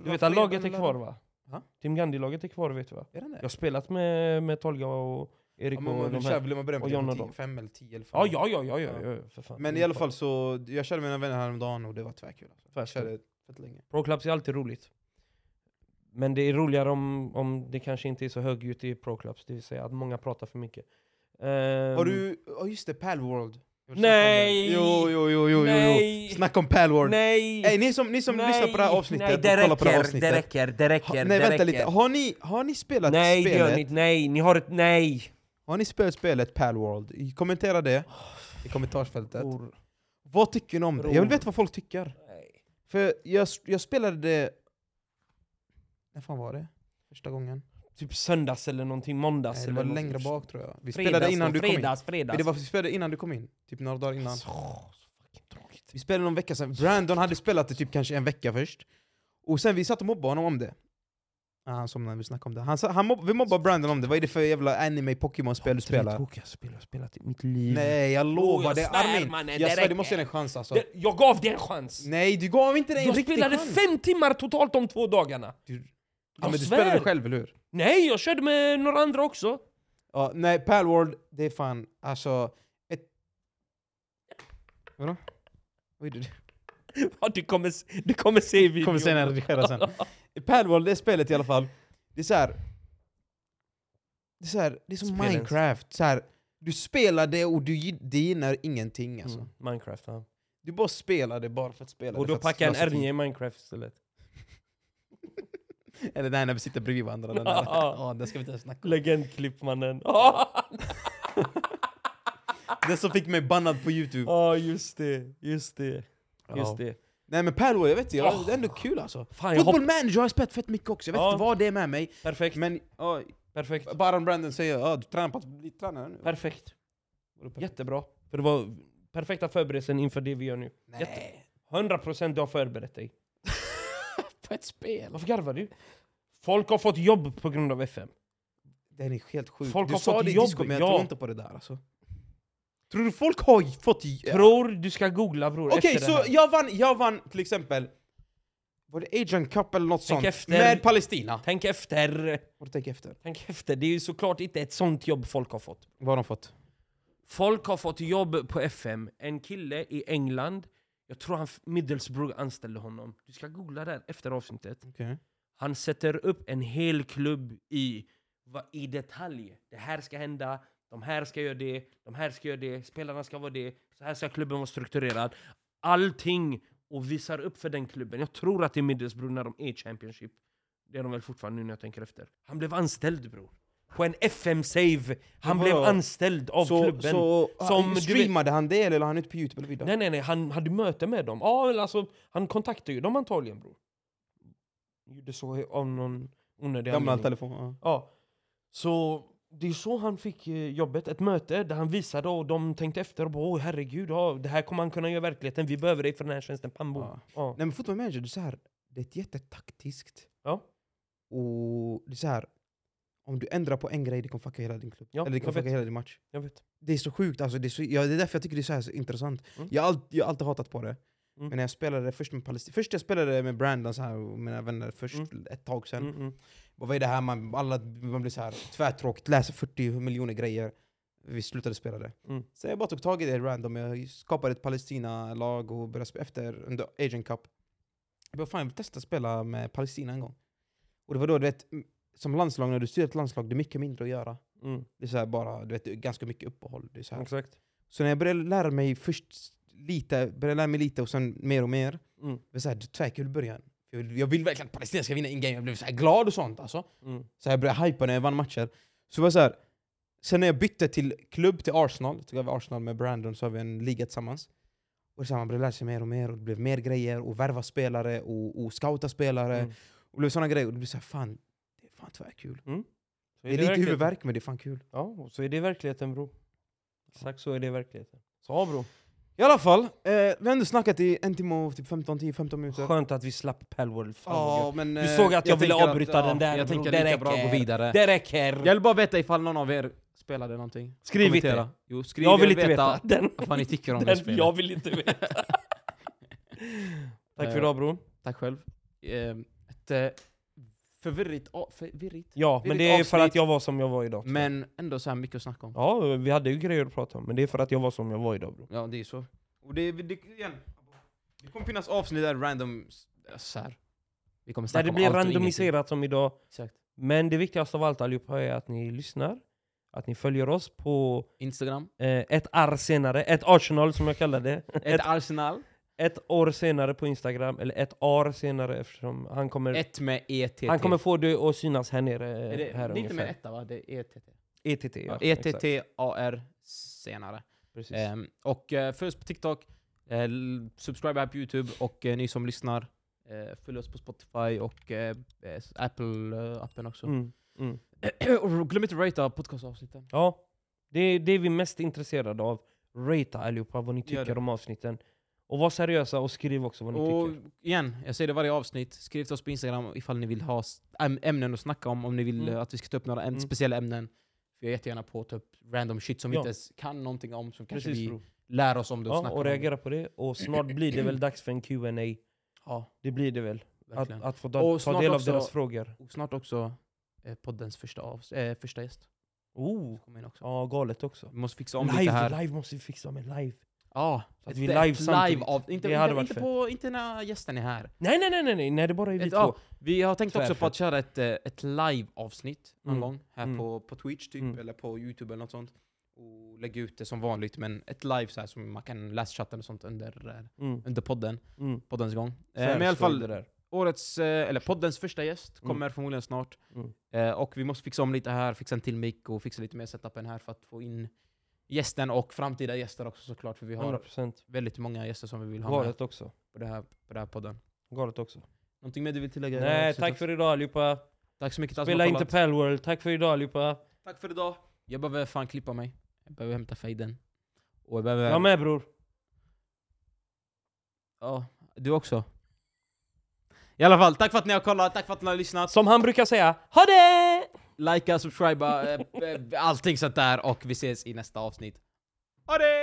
Du vet att laget är kvar va? Ja. Team Gandhi-laget är kvar vet du va? Är den Jag har det? spelat med, med Tolga och Erik Ja, men och de här. vill man börja och med John typ och tio, dem. fem eller tio eller Ja, fem. ja, ja, ja, ja, ja, för fan. Men i alla fall så, jag körde med mina vänner häromdagen och det var tvärkul. Alltså. Jag körde fett länge. Pro-clubs är alltid roligt. Men det är roligare om, om det kanske inte är så högljutt i pro-clubs, det vill säga att många pratar för mycket. Ehm, Har du, ja just det, Palworld. Nej! Jo, jo, jo, jo, jo, jo. Nej! Snacka om Palworld. Nej! Hey, ni som, ni som lyssnar på det här avsnittet Nej, det och kollar på det här räcker, avsnittet. det räcker, det räcker, Ha, nej det vänta räcker. lite, har ni, har ni spelat Nej, det gör spelet? ni. Nej, ni har ett nej! Har ni spelat spelet Palworld? Kommentera det i kommentarsfältet. Bror. Vad tycker ni om det? Jag vill veta vad folk tycker. Nej. För jag, jag spelade det... När fan var det? Första gången? Typ söndags eller någonting, måndags Nej, det eller var något. längre bak tror jag. Vi Fredags spelade innan du kom in. fredags, fredags. Men det var, vi spelade innan du kom in. Typ några dagar innan. Så, så fucking tråkigt. Vi spelade någon vecka sedan. Brandon hade spelat det typ kanske en vecka först. Och sen vi satt och mobbade honom om det. Ah, han somnade när vi snackade om det. Han, han mobb, vi mobbade Brandon om det. Vad är det för jävla anime Pokémon-spel du är spelar? det tråkigaste spel jag spelat i mitt liv. Nej jag lovar, jag är Armin! mannen, jag svär, du måste ge den en chans alltså. Det, jag gav det en chans! Nej, du gav inte det en jag riktig spelade chans! fem timmar totalt de två dagarna. Du, ja, Jag men du spelade själv, eller hur? Nej, jag körde med några andra också. Ja, nej, Palworld, det är fan alltså... Ett... Vadå? Vad är det? Ja, du, kommer, du kommer se videon. kommer senare redigera sen. Palworld, det spelet i alla fall, det är så här. Det är, så här, det är som Spelens- Minecraft, så här, du spelar det och du det gynnar ingenting alltså. Mm, Minecraft, ja. Du bara spelar det bara för att spela Och det. då för att packar en. R9 i Minecraft istället. Eller där när vi sitter bredvid varandra. Den där. Ja. Det ska vi inte snacka om. Legendklipp mannen. Det som fick mig bannad på youtube. Ja, just det. Just det. Just det. Nej men Palworld, jag vet inte, jag- Åh. det är ändå kul alltså. Fan, jag Football manager har jag spelat fett mycket också, jag vet Ja. inte vad det är med mig. Perfekt. Men ja, Perfekt. Baron Brandon säger ja, du tränar på att bli tränare nu. Perfekt? Jättebra. För det var perfekta förberedelsen inför det vi gör nu. Nej. 100% du har förberett dig. På ett spel? Varför garvar du? Folk har fått jobb på grund av FM. Den är helt sjuk. Folk du har sa fått det i jobb, disco, men jag ja. tror inte på det där alltså. Tror du folk har fått... Ja. Tror du ska googla bror Okej, efter så det jag vann, jag vann till exempel... Var det Asian Cup eller något Tänk sånt? efter. Med Palestina. Tänk efter. Vad tänk efter? Tänk efter. Det är ju såklart inte ett sånt jobb folk har fått. Vad har de fått? Folk har fått jobb på FM. En kille i England, jag tror han Middlesbrough anställde honom. Du ska googla där efter avsnittet. Okej. Han sätter upp en hel klubb i, i detalj. Det här ska hända, de här ska göra det, de här ska göra det, spelarna ska vara det, så här ska klubben vara strukturerad. Allting och visar upp för den klubben. Jag tror att det är Middlesbrough när de är Championship. Det är de väl fortfarande nu när jag tänker efter. Han blev anställd bror. På en FM-save. Han blev anställd av så, klubben. Så, Som som vet- streamade han det eller la han ut på youtube eller? Nej nej nej, han hade möte med dem. Ja, eller alltså, han kontaktade ju dem antagligen bror. Gjorde så av någon onödig Gamla telefon. Ja. Ja. Så det är så han fick eh, jobbet, ett möte där han visade och de tänkte efter och bara åh herregud, ja, det här kommer han kunna göra i verkligheten, vi behöver dig för den här tjänsten, pam bom. Ja. Ja. Nej men football manager, det är så här, det är jättetaktiskt. Ja. Och det är så här, om du ändrar på en grej, det kommer fucka hela din klubb. Ja, eller det kommer fucka vet. hela din match. Jag vet. Det är så sjukt, alltså, det, är så, ja, det är därför jag tycker det är så, här så intressant. Mm. Jag, har all, jag har alltid hatat på det. Mm. Men när jag spelade först med Palestina, först jag spelade med Brandon så här, och mina vänner först Mm. ett tag sen. Mm, mm. Vad är det här, man, alla, man blir så här tvärtråkigt, läser 40 miljoner grejer. Vi slutade spela det. Mm. Så jag bara tog tag i det random, jag skapade ett Palestina-lag och började spela efter under Asian Cup. Jag bara fan jag vill testa spela med Palestina en gång. Och det var då du vet, som landslag, när du styr ett landslag, det är mycket mindre att göra. Mm. Det är så bara, du vet, ganska mycket uppehåll. Det är så. Exakt. så när jag började lära mig först lite, började lära mig lite och sen mer och mer. Mm. Det var så här, tvärkul i början. Jag vill, jag vill verkligen att Palestina ska vinna in game jag blev så glad och sånt alltså. Mm. Så jag började hypa när jag vann matcher. Så var så här, sen när jag bytte till klubb, till Arsenal, tog över Arsenal med Brandon, så har vi en liga tillsammans. Och så här, man började lära sig mer och mer, och det blev mer grejer, och värva spelare, och, och scouta spelare. Mm. Och det blev såna grejer, och det blev så här, fan, fan tvärkul. Så Det är lite huvudvärk, men det är fan kul. Ja, och så är det verkligheten bro. Exakt så är det verkligheten. Så ja bro. I alla fall, eh, vi har ändå snackat i en timme och typ 15, 10-15 minuter. Skönt att vi slapp Palworld. Men, Du eh, såg att jag ville tänker avbryta den där, Jag tänker Det lika bra att gå räcker. vidare. Det räcker! Jag vill bara veta ifall någon av er spelade någonting. Skriv Kommentera. inte. Jo, skriv, Jag vill inte veta. Den, vad fan ni tycker om det den, spelet. jag vill inte veta. Tack för idag bror. Tack själv. Eh, ett eh, förvirrigt, förvirrigt, Ja, men det är för att jag var som jag var idag. men ändå så här mycket att snacka om. Ja, vi hade ju grejer att prata om, men det är för att jag var som jag var idag bror. Ja, det är så. Och det, det, igen, det kommer finnas avsnitt där random, så här. Vi kommer Där snacka det om blir randomiserat som idag. Exakt. Men det viktigaste av allt allihopa är att ni lyssnar. Att ni följer oss på Instagram. eh, ett arr senare, ett Arsenal som jag kallar det. Ett Ett, Arsenal. Ett år senare på Instagram, eller ett år senare eftersom han kommer, Ett med ETT. han kommer få det att synas här nere. är det, här det är inte med etta va? Det är ETT. ETT, ja. Ja, exakt. ETT AR senare. Precis. Ehm, och uh, följ oss på TikTok. L- subscribe här på Youtube och eh, ni som lyssnar, eh, följ oss på Spotify och Apple-appen också. Mm. Mm. och glöm inte att ratea podcastavsnitten. Ja, det är det är vi mest intresserade av. Rata allihopa vad ni tycker om avsnitten. Och var seriösa och skriv också vad ni Och tycker. igen, jag säger det varje avsnitt, skriv till oss på Instagram ifall ni vill ha ämnen att snacka om, om ni vill Mm. att vi ska ta upp några äm- Mm. speciella ämnen. För jag är jättegärna på typ random shit som vi Ja. inte ens kan någonting om, som kanske Precis vi bro. lär oss om det och Ja, snackar och om reagera på det. Och snart blir det väl dags för en Q&A. Ja, Det blir det väl. Att, att få ta, ta del av också- deras frågor. Och snart också eh, poddens första, avs- eh, första gäst. Oh, ja galet också. Vi måste fixa om lite Live, här. live måste vi fixa med live. Ja, Så att vi live samtidigt. av, inte, Det hade inte, varit inte, på, inte när gästen är här. Nej nej nej nej, nej, nej det är bara vi Ett- två. ja, Vi har tänkt också Tvärfett. på att köra ett, eh, ett live-avsnitt någon Mm. gång här Mm. på, på Twitch typ, Mm. eller på Youtube eller något sånt. Och lägga ut det som vanligt, men ett live så här som man kan läsa och sånt under, eh, Mm. under podden, Mm. poddens gång. Eh, men i alla fall, årets, eh, eller poddens första gäst Mm. kommer förmodligen snart. Mm. Eh, och vi måste fixa om lite här, fixa en till mick och fixa lite mer setupen här för att få in gästen och framtida gäster också såklart, för vi har 100% väldigt många gäster som vi vill ha med galet också. på, det här, på den här podden. Galet också. Någonting mer du vill tillägga? Nej, tack för idag allihopa. Tack så mycket som Spela inte. Palworld. Tack för idag allihopa. Tack för idag. Jag behöver fan klippa mig. Jag behöver hämta fejden. Och jag behöver... Jag med bror. Ja, du också. I alla fall, tack för att ni har kollat, tack för att ni har lyssnat. Som han brukar säga, ha det! Likea, subscriba, eh, eh, allting sånt där och vi ses i nästa avsnitt. Ha det!